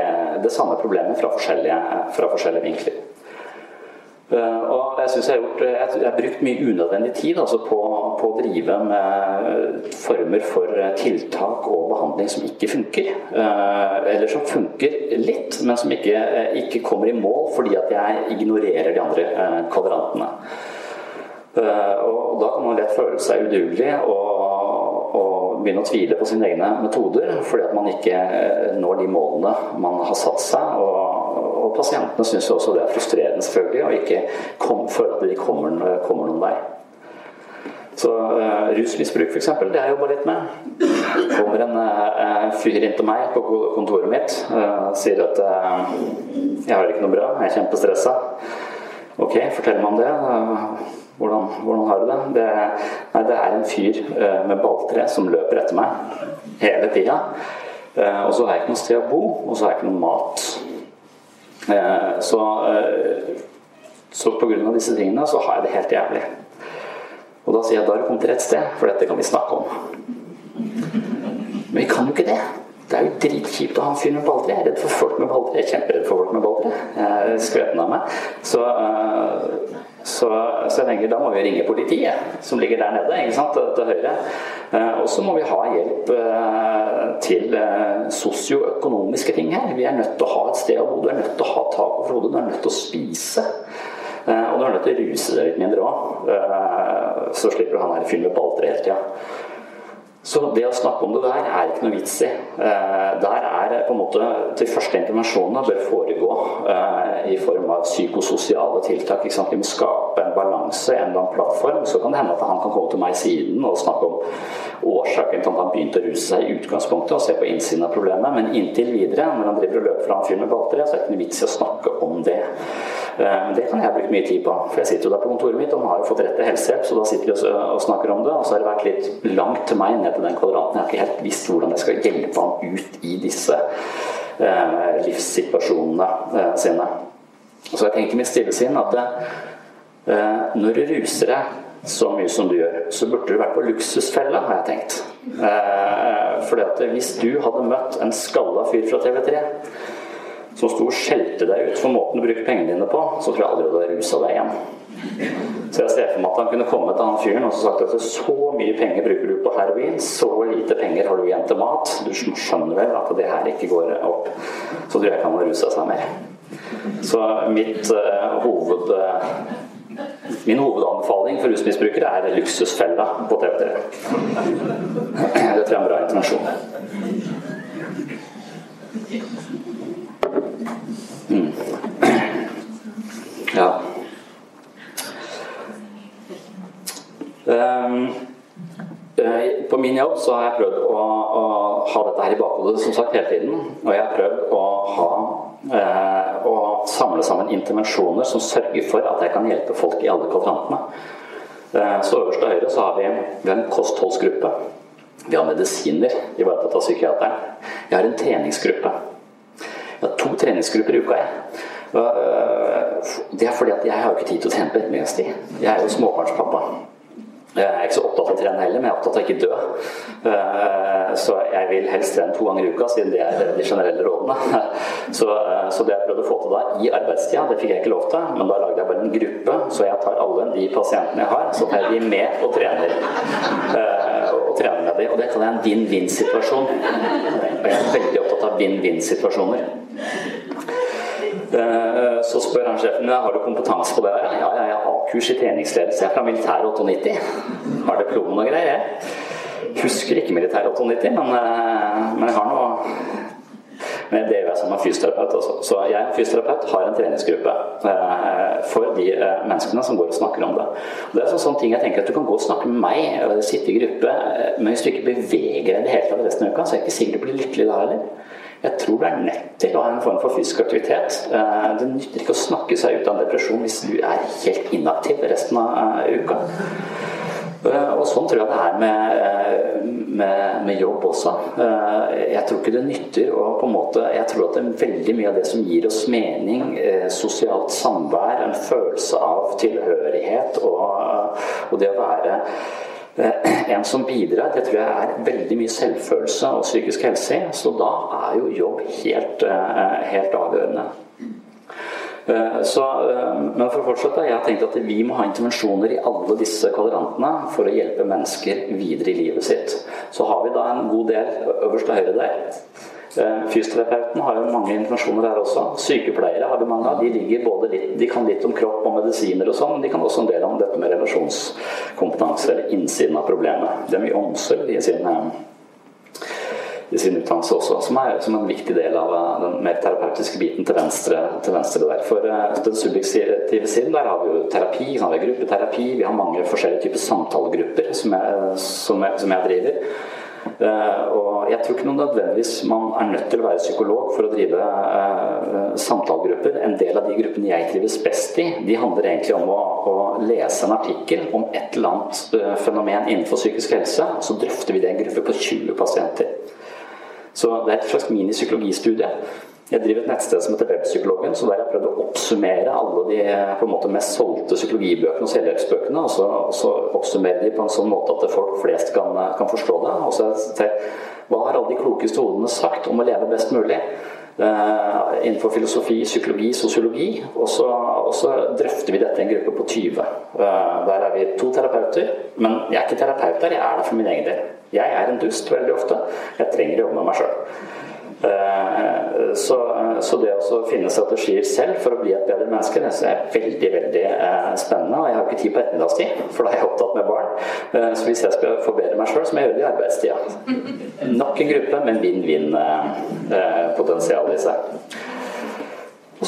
det samme problemet fra forskjellige, fra forskjellige vinkler. Eh, og jeg synes jeg gjort, jeg har brukt mye unødvendig tid altså på, på, å drive med former for tiltak og behandling som ikke funker. Eh, eller som funker litt, men som ikke, ikke kommer i mål fordi at jeg ignorerer de andre eh, kvadrantene. Og da kan man lett føle seg udugelig og begynne å tvile på sine egne metoder fordi at man ikke når de målene man har satt seg. og og pasientene syns også det er frustrerende selvfølgelig å ikke kom, føle at de kommer, kommer noen vei. Så uh, rusmisbruk, f.eks., det har jeg jobba litt med. kommer en uh, fyr inn til meg på kontoret mitt uh, sier at uh, 'jeg har ikke noe bra, jeg er kjempestressa'. Ok, fortell meg om det. Hvordan, hvordan, har du det? Det, nei, det er en fyr med balltre som løper etter meg hele tida. Eh, og så har jeg ikke noe sted å bo, og så har jeg ikke noe mat. Eh, så, på så pga. disse tingene så har jeg det helt jævlig. Og da sier jeg da har du kommet til rett sted, for dette kan vi snakke om. Men vi kan jo ikke det. Det er jo dritkjipt å ha en fyr med balltre. Jeg er redd for folk med balltre. Jeg er kjemperedd for folk med balltre. Jeg er skvetten av meg. Så, så, så, jeg tenker da må vi ringe politiet, som ligger der nede, ikke sant, til høyre. Uh, og så må vi ha hjelp uh, til sosioøkonomiske ting her. Vi er nødt til å ha et sted å bo. Du er nødt til å ha tak over hodet. Du er nødt til å spise. Og du er nødt til å ruse deg litt mindre òg. Så slipper du han her fyren med balltre hele tida. Så det å snakke om det der er ikke noe vits i. Eh, der er på en måte De første intervensjonene bør foregå eh, i form av psykososiale tiltak. Ikke sant? Vi må skape en balanse, en eller annen plattform. Så kan det hende at han kan komme til meg siden og snakke om årsaken til at han begynte å ruse seg i utgangspunktet og se på innsiden av problemet. Men inntil videre, når han driver og løper fra en fyr med balltre, så er det ikke noe vits i å snakke om det. Eh, det kan jeg bruke mye tid på, for jeg sitter jo der på kontoret mitt og har jo fått rett til helsehjelp, så da sitter vi og snakker om det. Og så har det vært litt langt til meg ned til den kvadraten. Jeg har ikke helt visst hvordan jeg skal hjelpe ham ut i disse eh, livssituasjonene eh, sine. Så jeg tenker mitt stille sinn at eh, når du ruser deg så mye som du gjør, så burde du vært på luksusfella, har jeg tenkt. Eh, fordi at hvis du hadde møtt en skalla fyr fra TV3 som sto og skjelte deg ut for måten du bruker pengene dine på, så tror jeg aldri du hadde rusa deg igjen. Så jeg ser for meg at han kunne komme til han fyren og så sagt at så mye penger bruker du på heroin, så lite penger har du igjen til mat. Du skjønner vel at det her ikke går opp. Så tror jeg ikke han har rusa seg mer. Så mitt uh, hoved... Uh, Min hovedanbefaling for rusmisbrukere er luksusfella på TV3. Det tror jeg er en bra intervensjon. Mm. Ja. Um, på min jobb så har jeg prøvd å, å ha dette her i bakhodet som sagt hele tiden. Og jeg har prøvd å, ha, eh, å samle sammen intervensjoner som sørger for at jeg kan hjelpe folk i alle kvadrantene. Eh, så øverst til høyre så har vi, vi har en kostholdsgruppe. Vi har medisiner ivaretatt av psykiateren. Vi har en treningsgruppe. Jeg har to treningsgrupper i uka. jeg. Øh, det er fordi at jeg har ikke tid til å trene på ettermiddagstid. Jeg er jo småbarnspappa. Jeg er ikke så opptatt av å trene heller, men jeg er opptatt av å ikke dø. Øh, så jeg vil helst trene to ganger i uka, siden det er de generelle rådene. Så, øh, så det jeg prøvde å få til da i arbeidstida, det fikk jeg ikke lov til, men da lagde jeg bare en gruppe, så jeg tar alle de pasientene jeg har, så tar jeg de med og trener. Og trener med de, og det kaller jeg en vinn-vinn-situasjon. Jeg er veldig opptatt av vinn-vinn-situasjoner. Eh, så spør han sjefen har du kompetanse på det der. Ja, jeg har A-kurs i treningsledelse. Fra militæret 98. Har diplom og greier. Jeg husker ikke militæret 98, men, eh, men jeg har noe men det gjør jeg som en fysioterapeut også. Så jeg er fysioterapeut har en treningsgruppe eh, for de menneskene som går og snakker om det. Det er sånn ting jeg tenker at Du kan gå og snakke med meg, eller sitte i gruppe, men hvis du ikke beveger deg i det hele tatt resten av uka, så er jeg ikke sikker du blir lykkelig da heller. Jeg tror du er nødt til å ha en form for fysisk aktivitet. Eh, det nytter ikke å snakke seg ut av en depresjon hvis du er helt inaktiv resten av eh, uka. Eh, og sånn tror jeg det er med, med, med, jobb også. Jeg tror ikke det nytter å på en måte Jeg tror at det er veldig mye av det som gir oss mening, sosialt samvær, en følelse av tilhørighet og, og det å være en som bidrar, det tror jeg er veldig mye selvfølelse og psykisk helse. Så da er jo jobb helt, eh, helt avgjørende. Eh, så, men for å fortsette, jeg har tenkt at vi må ha intervensjoner i alle disse kvadrantene for å hjelpe mennesker videre i livet sitt. Så har vi da en god del øverst til høyre der Eh, fysioterapeuten har jo mange informasjoner der også. Sykepleiere har vi mange av. De, litt, de kan litt om kropp og medisiner og sånn, men de kan også en del om dette med relasjonskompetanse, eller innsiden av problemet. Det er mye omsorg i sin, eh, i sin utdannelse også, som er som en viktig del av eh, den mer terapeutiske biten til venstre, til venstre der. For den subjektive siden, der har vi jo terapi, vi har gruppeterapi, vi har mange forskjellige typer samtalegrupper som jeg, som jeg, som jeg driver. Eh, og jeg tror ikke noe nødvendigvis man er nødt til å være psykolog for å drive uh, samtalegrupper. En del av de gruppene jeg trives best i, de handler egentlig om å, å lese en artikkel om et eller annet uh, fenomen innenfor psykisk helse. Så drøfter vi det i en gruppe på 20 pasienter. Så det er et slags minipsykologistudie. Jeg driver et nettsted som heter Webpsykologen, så der jeg prøvd å oppsummere alle de på en måte mest solgte psykologibøkene og selvhjelpsbøkene, og så, så oppsummere de på en sånn måte at folk flest kan, kan forstå det. Og så hva har alle de klokeste hodene sagt om å leve best mulig? Uh, innenfor filosofi, psykologi, sosiologi. Og så, og så, drøfter vi dette i en gruppe på 20. Uh, der er vi to terapeuter. Men jeg er ikke terapeut der, jeg er der for min egen del. Jeg er en dust veldig ofte. Jeg trenger å jobbe med meg sjøl. Eh, så, så, det å finne strategier selv for å bli et bedre menneske, det er veldig veldig eh, spennende. Og jeg har ikke tid på ettermiddagstid, for da er jeg opptatt med barn. Eh, så hvis jeg skal forbedre meg sjøl, så må jeg gjøre det i arbeidstida. Nok en gruppe med vinn-vinn-potensial i seg.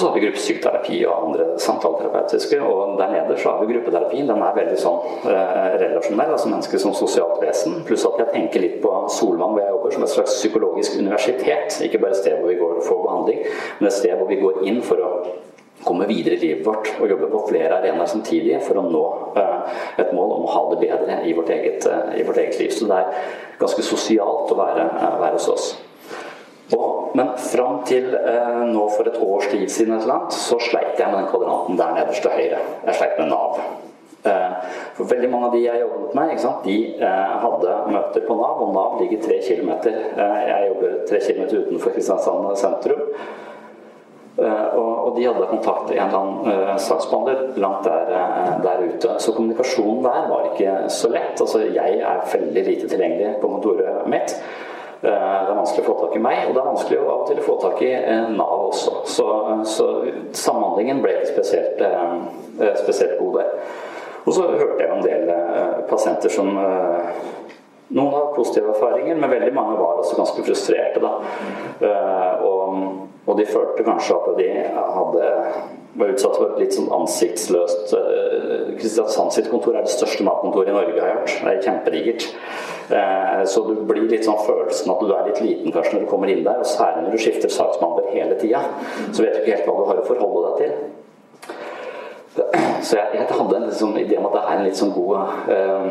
Så har vi gruppepsykoterapi og andre samtaleterapeutiske. Og der nede så har vi gruppeterapien. Den er veldig sånn eh, relasjonell, altså mennesket som sosialt vesen. Pluss at jeg tenker litt på Solvang hvor jeg jobber, som et slags psykologisk universitet. Ikke bare et sted hvor vi går og får behandling, men et sted hvor vi går inn for å komme videre i livet vårt og jobbe på flere arenaer samtidig for å nå uh, et mål om å ha det bedre i vårt eget, uh, i vårt eget liv. Så det er ganske sosialt å være, uh, være hos oss. Og, men fram til eh, nå for et års tid siden eller så sleit jeg med den kvadranten der nederst til høyre. Jeg sleit med Nav. Eh, for veldig mange av de jeg jobbet med, de eh, hadde møter på Nav, og Nav ligger tre kilometer. Eh, jeg jobber tre kilometer utenfor Kristiansand sentrum. Eh, og, og, de hadde kontakt med en eller annen uh, saksbehandler langt der, der, ute. Så kommunikasjonen der var ikke så lett. Altså, jeg er veldig lite tilgjengelig på kontoret mitt. Eh, det er vanskelig å få tak i meg, og det er vanskelig å av og til få tak i eh, Nav også. Så, så samhandlingen ble ikke spesielt, eh, spesielt god der. Og så hørte jeg om en del pasienter som noen har positive erfaringer, men veldig mange var også ganske frustrerte. Da. Og, og de følte kanskje at de hadde var utsatt for et litt sånn ansiktsløst Kristiansand sitt kontor er det største matkontoret i Norge, har jeg hørt. Det er kjempedigert. Eh, så du blir litt sånn følelsen at du er litt liten først når du kommer inn der, og særlig når du skifter saksbehandler hele tida. Så vet du ikke helt hva du har å forholde deg til. Så jeg, jeg hadde en liksom idé om at det er en litt sånn god uh, uh,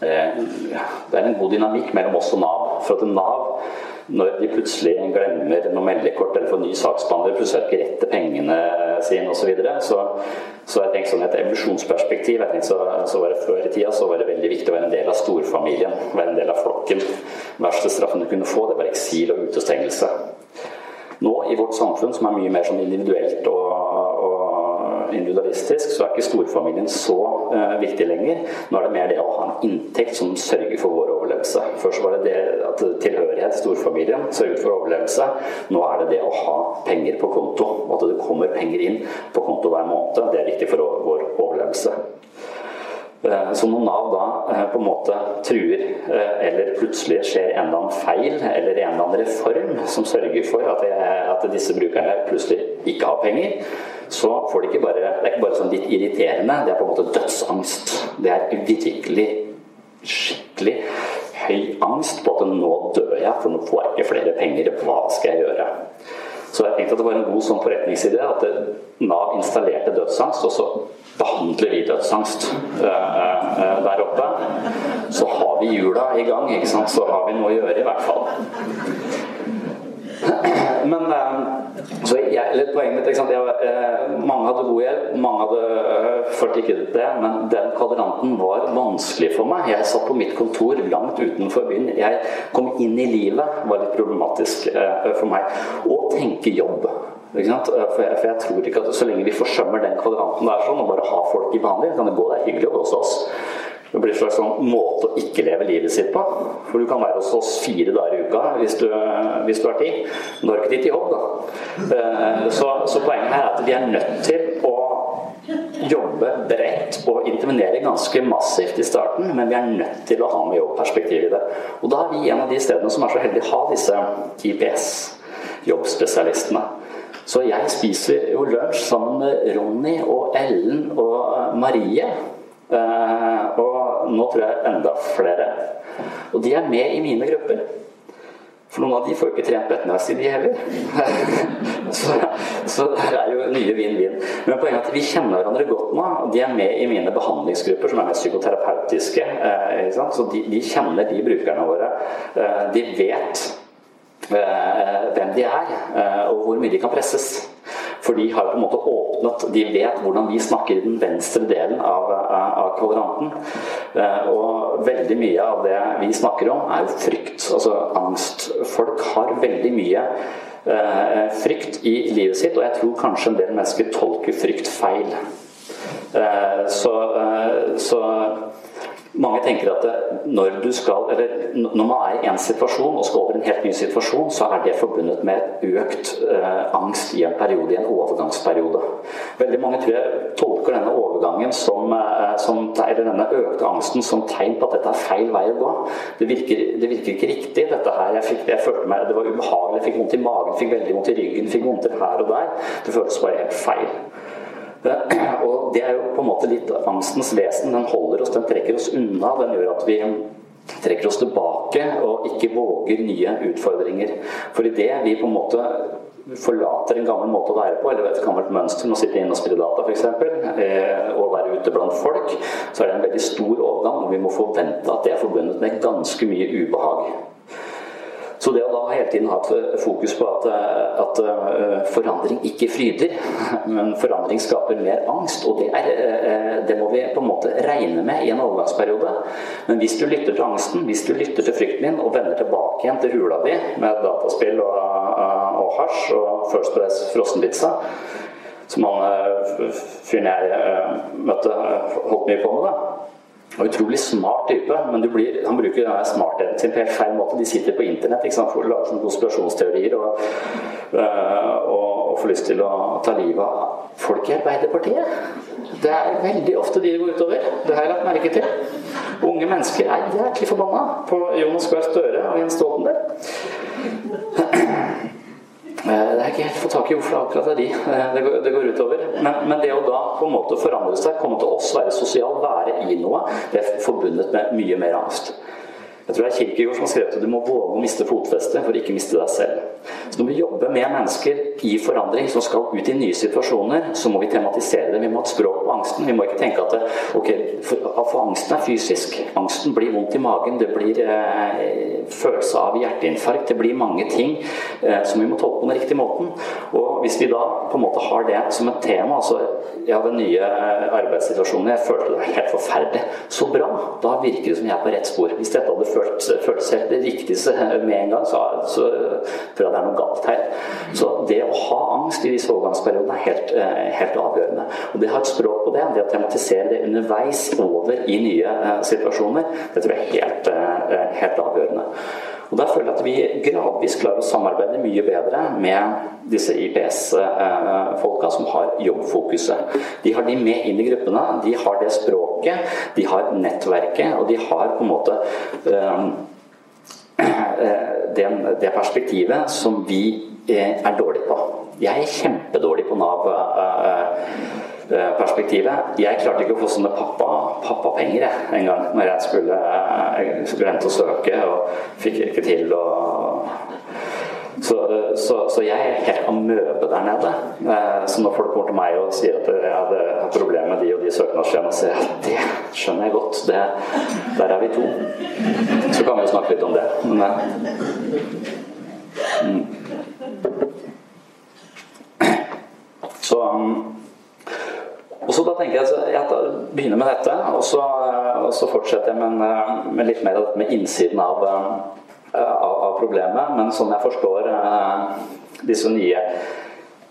Det er en god dynamikk mellom oss og Nav. For at Nav når de plutselig glemmer noe meldekort eller får ny saksbehandler, plutselig har ikke rett til pengene sine osv. Så, videre. så så jeg tenkt sånn et evolusjonsperspektiv jeg tenkte så, så var det Før i tida så var det veldig viktig å være en del av storfamilien, være en del av flokken. Den verste straffen du kunne få, det var eksil og utestengelse. Nå i vårt samfunn, som er mye mer sånn individuelt og individualistisk, så er ikke storfamilien så uh, viktig lenger. Nå er det mer det å ha en inntekt som sørger for vår overlevelse. Først var det det at tilhørighet til storfamilien sørget for overlevelse. Nå er det det å ha penger på konto. og At det kommer penger inn på konto hver måned. Det er viktig for vår overlevelse. Eh, så når Nav da eh, på en måte truer, eller plutselig skjer en eller annen feil eller en eller annen reform som sørger for at, at disse brukerne plutselig ikke har penger, så får de ikke bare Det er ikke bare sånn litt irriterende, det er på en måte dødsangst. Det er virkelig skikkelig høy angst på at nå dør jeg, for nå får jeg ikke flere penger. Hva skal jeg gjøre? Så jeg tenkte at det var en god sånn forretningsidé at Nav installerte dødsangst, og så behandler vi dødsangst uh, uh, der oppe. Så har vi jula i gang, ikke sant? så har vi noe å gjøre i hvert fall. Men uh, så jeg, litt poenget mitt, jeg, eh, Mange hadde god hjelp, mange hadde følte ikke det. Men den kvadranten var vanskelig for meg. Jeg satt på mitt kontor langt utenfor byen. Jeg kom inn i livet var litt problematisk for meg. Å tenke jobb. For jeg, for, jeg, tror ikke at så lenge vi forsømmer den kvadranten der sånn, og bare har folk i behandling, kan det gå. Det er hyggelig hos oss. Det blir en slags sånn måte å ikke leve livet sitt på. For du kan være hos oss fire dager i uka hvis du, hvis du har tid. Men du har ikke tid til jobb, da. Eh, så, så, poenget her er at vi er nødt til å jobbe bredt og intervenere ganske massivt i starten, men vi er nødt til å ha med jobbperspektiv i det. Og da er vi en av de stedene som er så heldige å ha disse IPS-jobbspesialistene. Så jeg spiser jo lunsj sammen med Ronny og Ellen og Marie. Eh, og nå tror jeg enda flere. Og de er med i mine grupper. For noen av de får jo ikke trent på ettermiddagstid, de heller. så, så, det er jo nye vinn-vinn. Men poenget er at vi kjenner hverandre godt nå. og De er med i mine behandlingsgrupper, som er mest psykoterapeutiske. Eh, så de, de, kjenner de brukerne våre. Eh, de vet hvem de er, og hvor mye de kan presses. For de har på en måte åpnet De vet hvordan vi snakker i den venstre delen av, av kvadranten. Og veldig mye av det vi snakker om, er frykt. Altså angst. Folk har veldig mye frykt i livet sitt, og jeg tror kanskje en del mennesker tolker frykt feil. Så, så mange tenker at når skal, når man er i en situasjon og skal over en helt ny situasjon, så er det forbundet med økt eh, angst i en periode, i en overgangsperiode. Veldig mange tror jeg tolker denne overgangen som, eh, som, eller denne økte angsten som tegn på at dette er feil vei å gå. Det virker, det virker ikke riktig. dette her, jeg, fikk, jeg følte meg, Det var ubehagelig, jeg fikk vondt i magen, fikk veldig vondt i ryggen, fikk vondt her og der. Det føltes bare helt feil. Og det er jo på en måte litt angstens vesen. Den holder oss, den trekker oss unna. Den gjør at vi trekker oss tilbake og ikke våger nye utfordringer. For idet vi på en måte forlater en gammel måte å være på, eller et gammelt mønster med å sitte inne og spille data f.eks., eh, og være ute blant folk, så er det en veldig stor overgang, og vi må forvente at det er forbundet med ganske mye ubehag. Så det å da hele tiden ha et fokus på at, eh, at, eh, forandring ikke fryder, men forandring skaper mer angst, og det, er, eh, det, må vi på en måte regne med i en overgangsperiode. Men hvis du lytter til angsten, hvis du lytter til frykten din og vender tilbake igjen til hula di med dataspill og, og hasj og First Price frossenpizza som han fyren jeg møtte, holdt mye på med, da og utrolig smart type, men blir, han bruker denne smartheten sin på helt feil måte. De sitter på internett ikke sant, for å lage konspirasjonsteorier og, øh, og, og får lyst til å ta livet av folk i Arbeiderpartiet. Det er veldig ofte de går utover. Det har jeg lagt merke til. Unge mennesker er jæklig forbanna på Jonas Gahr Støre og Jens Stoltenberg. Eh, det er ikke helt fått tak i hvorfor akkurat det er de eh, det går utover. Men, men, det å da på en måte forandre seg, komme til oss, være sosial, være i noe, det er forbundet med mye mer angst. Jeg tror det er Kirkegård som har skrevet at du må våge å miste fotfestet for ikke miste deg selv. Så når vi jobber med mennesker i forandring som skal ut i nye situasjoner, så må vi tematisere det. Vi må ha et språk på angsten. Vi må ikke tenke at ok, for, for angsten er fysisk. Angsten blir vondt i magen, det blir eh, følelse av hjerteinfarkt. Det blir mange ting eh, som vi må tolke på den riktige måten. Og hvis vi da på en måte har det som et tema, altså ja, den nye arbeidssituasjoner, arbeidssituasjonen, jeg følte det var helt forferdelig. Så bra! Da virker det som jeg er på rett spor. Hvis dette hadde følt, seg det riktigste med en gang, så, så tror jeg det er noe galt her. Så det å ha angst i disse overgangsperiodene er helt, eh, helt avgjørende. Og det å ha et språk på det, det å tematisere det underveis over i nye uh, situasjoner, det tror jeg er helt, uh, helt avgjørende. Og Da føler jeg at vi gradvis klarer å samarbeide mye bedre med disse IPS-folka som har jobbfokuset. De har de med inn i gruppene, de har det språket, de har nettverket, og de har på en måte den, det perspektivet som vi er dårlige på. Jeg er kjempedårlig på Nav Eh, perspektivet. Jeg klarte ikke å få sånne pappa, pappapenger jeg, en gang når jeg skulle, jeg eh, skulle og søke, og fikk ikke til. Og, så, så, så, jeg er helt amøbe der nede. Eh, så når folk kommer til meg og sier at jeg hadde problemer med de og de søknadsskjemaene, sier jeg at det skjønner jeg godt. Det, der er vi to. Så kan vi jo snakke litt om det. Men, mm. Så um, og så da tenker jeg at jeg begynner med dette, og så, og så fortsetter jeg med, med, litt mer med innsiden av, av, av, problemet. Men sånn jeg forstår eh, disse nye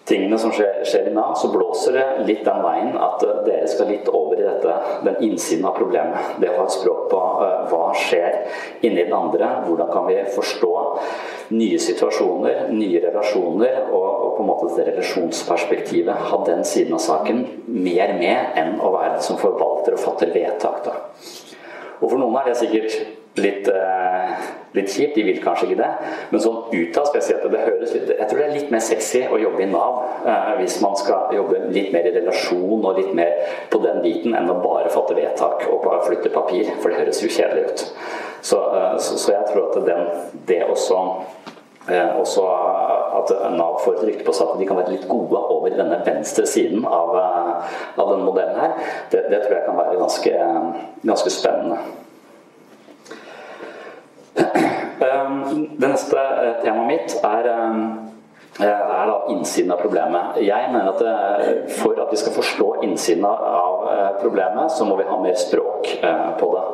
tingene som skjer, skjer, i Nav, så blåser det litt den veien at dere skal litt over i dette, den innsiden av problemet. Det å ha et språk på uh, hva skjer inni den andre, hvordan kan vi forstå nye situasjoner, nye relasjoner, og, og på en måte det relasjonsperspektivet. Ha den siden av saken mer med enn å være som forvalter og fatter vedtak. Da. Og for noen er det sikkert litt, eh, litt kjipt. De vil kanskje ikke det. Men sånn utad spesielt, det høres litt Jeg tror det er litt mer sexy å jobbe i Nav eh, hvis man skal jobbe litt mer i relasjon og litt mer på den biten enn å bare fatte vedtak og bare flytte papir. For det høres jo kjedelig ut. Så, eh, så, så jeg tror at den, det også også at Nav får et rykte på seg at de kan være litt gode over denne venstre siden av, av denne modellen her. Det, det, tror jeg kan være ganske, ganske spennende. Um, det neste temaet mitt er er da innsiden av problemet. Jeg mener at det, For at vi skal forstå innsiden av problemet, så må vi ha mer språk på det.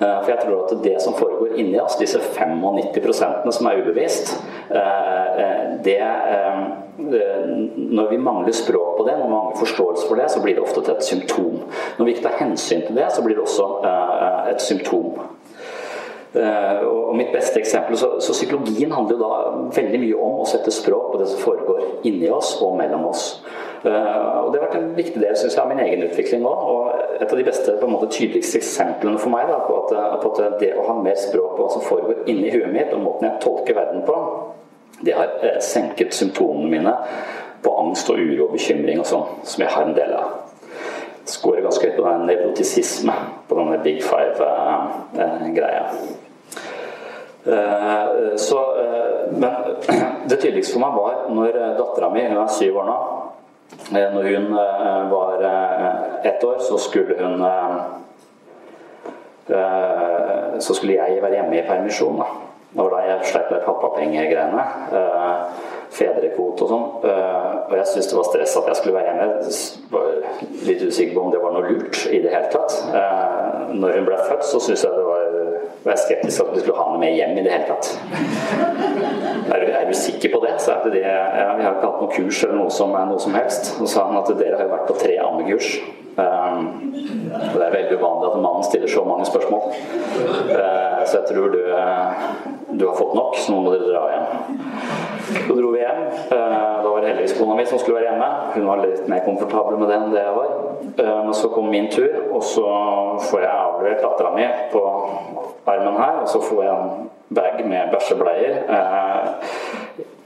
For jeg tror at det som foregår inni oss, disse 95 som er ubevisst, det Når vi mangler språk på det, når vi mangler forståelse for det, så blir det ofte til et symptom. Når vi ikke tar hensyn til det, så blir det også et symptom. Uh, og mitt beste eksempel, så, så, Psykologien handler jo da veldig mye om å sette språk på det som foregår inni oss og mellom oss. Uh, og Det har vært en viktig del synes jeg, av min egen utvikling nå. og Et av de beste, på en måte tydeligste eksemplene for meg da, på, at, på at det å ha mer språk på hva som foregår inni huet mitt, og måten jeg tolker verden på, det har senket symptomene mine på angst og uro og bekymring og sånn, som jeg har en del av scorer ganske høyt på den nevrotisisme, på denne big five-greia. Eh, så, eh, men det tydeligste for meg var når dattera mi, hun er syv år nå eh, Når hun var ett år, så skulle hun Så skulle jeg være hjemme i permisjon. Da. Det var da jeg med pappapengegreiene fedrekvote og sånn. Eh, og jeg syntes det var stress at jeg skulle være hjemme. Jeg var litt usikker på om det var noe lurt i det hele tatt. Eh, når hun ble født, så syntes jeg det var, jeg skeptisk at vi skulle ha henne med hjem i det hele tatt. Er er du sikker på det? Så er det det ja, Vi har ikke hatt noe kurs eller noe som, noe som helst. Så sa han at dere har jo vært på tre ammekurs. Um, det er veldig uvanlig at en mann stiller så mange spørsmål. Uh, så jeg tror du, du har fått nok, så nå må dere dra hjem. Så dro vi hjem. Uh, da var det heldigvis kona mi som skulle være hjemme. Hun var litt mer komfortabel med det enn det jeg var. Uh, men så kom min tur, og så får jeg avlevert dattera mi på armen her. Og så får jeg en bag med bæsjebleier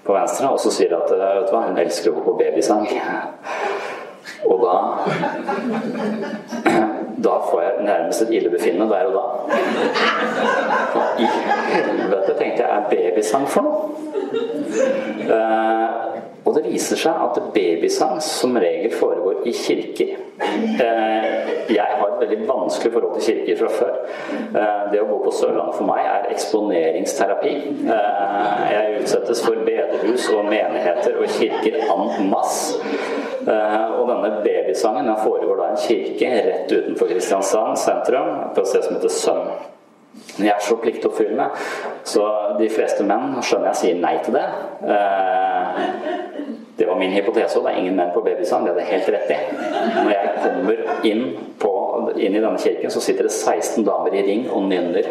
på venstre, og så sier de at vet du hva, hun elsker å gå på babysang. Og da Da får jeg nærmest et illebefinnende der og da. Hva i helvete tenkte jeg er babysang for noe? Uh, og det viser seg at babysang som regel foregår i kirker. Uh, jeg har et veldig vanskelig forhold til kirker fra før. Uh, det å gå på Sørlandet for meg er eksponeringsterapi. jeg utsettes for bedehus og menigheter og kirker en masse. og denne babysangen den foregår da i en kirke rett utenfor Kristiansand sentrum, på et sted som heter Søm. Men jeg er så pliktoppfyllende, så de fleste menn skjønner jeg sier nei til det. Det var min hypotese, og det er ingen menn på babysang. Det er det helt rett i. Når jeg kommer inn, på, inn i denne kirken, så sitter det 16 damer i ring og nynner.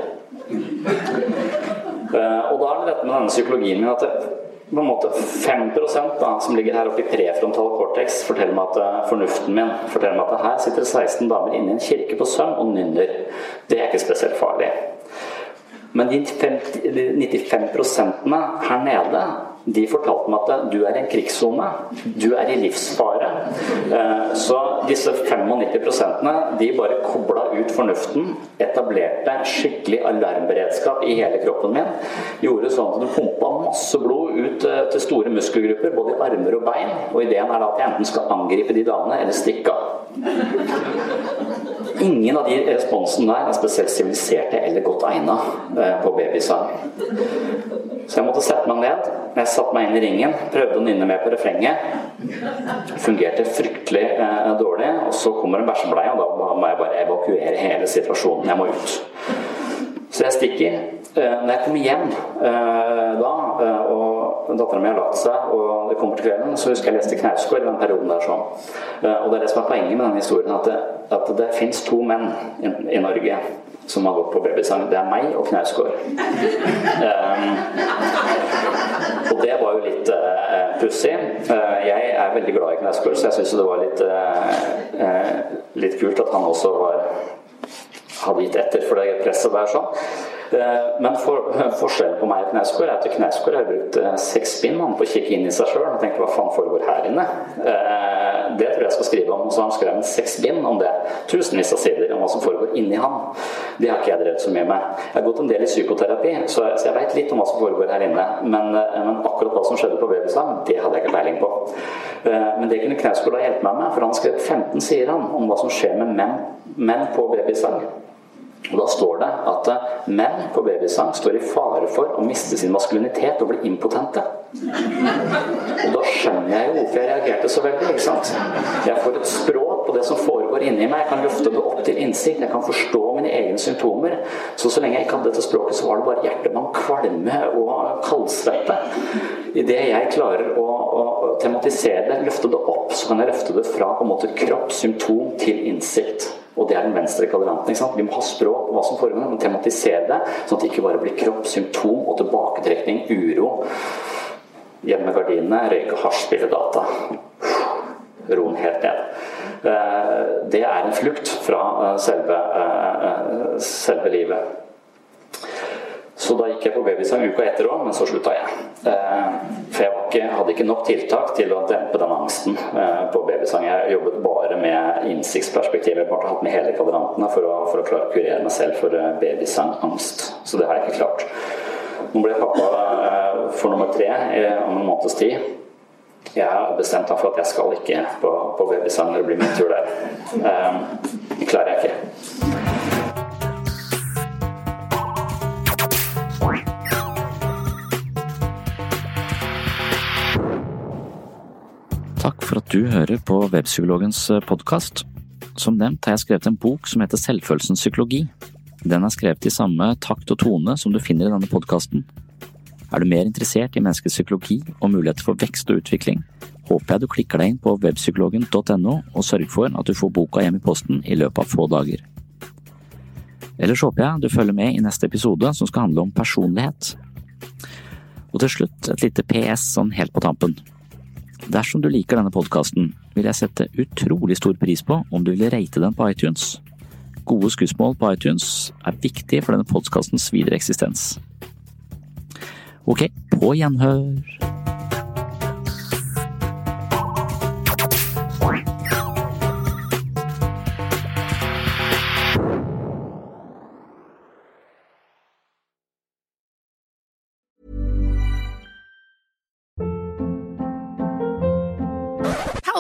Eh, og da er det dette med denne psykologien min at det, på en måte 5 da, som ligger her oppe i prefrontal cortex, forteller meg at eh, fornuften min forteller meg at her sitter det 16 damer inne i en kirke på Søm og nynner. Det er ikke spesielt farlig. Men de 95% her nede de fortalte meg at du er i en krigssone. Du er i livsfare. Eh, så disse 95% de bare kobla ut fornuften, etablerte skikkelig alarmberedskap i hele kroppen min. Gjorde sånn at du pumpa masse blod ut eh, til store muskelgrupper, både i armer og bein. Og ideen er da at jeg enten skal angripe de damene eller stikke av. Ingen av de responsene der er spesielt siviliserte eller godt egna eh, på babysang. Så jeg måtte sette meg ned. Jeg satte meg inn i ringen, prøvde å nynne med på refrenget. Fungerte fryktelig eh, dårlig. Og så kommer en bæsjebleie, og da må jeg bare evakuere hele situasjonen. Jeg må ut. Så jeg stikker. Eh, når jeg kommer hjem eh, da, eh, og dattera mi har lagt seg, og det kommer til kvelden, så husker jeg leste Knausgård i den perioden der sånn. Og det er det som er poenget med denne historien, at det, at det fins to menn i, i Norge som har gått på babysang. Det er meg og Knausgård. Um, og det var jo litt uh, pussig. Uh, jeg er veldig glad i Knausgård, så jeg syns det var litt, uh, litt kult at han også var hadde gitt etter for det presset der. sånn. Eh, men for, forskjellen på meg og Knausgård er at Knausgård har brukt eh, seks spinn på å kikke inn i seg sjøl og tenke hva faen foregår her inne? Eh, det tror jeg jeg skal skrive om. Så han skrevet seks bind om det. Tusenvis av sider om hva som foregår inni han. Det har ikke jeg drevet så mye med. Jeg har gått en del i psykoterapi, så jeg veit litt om hva som foregår her inne. Men, men akkurat hva som skjedde på Babyslam, det hadde jeg ikke peiling på. Men det kunne Knausgård ha hjulpet meg med, for han skrev 15 sider om hva som skjer med menn, menn på babysang. Og Da står det at eh, menn på babysang står i fare for å miste sin maskulinitet og bli impotente. Og Da skjønner jeg jo hvorfor jeg reagerte så veldig. ikke sant? Jeg får et språk på det som foregår inni meg. Jeg kan løfte det opp til innsikt. Jeg kan forstå mine egne symptomer. Så så lenge jeg ikke hadde dette språket, så var det bare hjertemann, kvalme og kaldsvette. Idet jeg klarer å, å, tematisere det, løfte det opp, så kan jeg løfte det fra på en måte kropp, symptom, til innsikt. Og det er den venstre kvadranten. Vi må ha språk på hva som foregår, men tematisere det, sånn at det ikke bare blir kropp, symptom og tilbaketrekning, uro. Gjemme gardinene, røyke hasj, spille data. Ro den helt ned. Eh, det er en flukt fra eh, selve, eh, selve livet. Så da gikk jeg på babysang uka etter òg, men så slutta jeg. For jeg ikke, hadde ikke nok tiltak til å dempe den angsten på babysang. Jeg jobbet bare med innsiktsperspektivet. Jeg bare hatt med hele kvadrantene for å, for å klare å kurere meg selv for babysangangst. Så det har jeg ikke klart. Nå ble jeg pappa for nummer tre om en måneds tid. Jeg har bestemt meg for at jeg skal ikke på, på babysang når det blir min tur der. Det klarer jeg ikke. Takk for at du hører på Webpsykologens podkast. Som nevnt har jeg skrevet en bok som heter Selvfølelsens psykologi. Den er skrevet i samme takt og tone som du finner i denne podkasten. Er du mer interessert i menneskets psykologi og muligheter for vekst og utvikling, håper jeg du klikker deg inn på webpsykologen.no og sørger for at du får boka hjem i posten i løpet av få dager. Ellers håper jeg du følger med i neste episode som skal handle om personlighet. Og til slutt et lite PS sånn helt på tampen. Dersom du liker denne podkasten, vil jeg sette utrolig stor pris på om du vil rate den på iTunes. Gode skussmål på iTunes er viktig for denne podkastens videre eksistens. Ok, på gjenhør!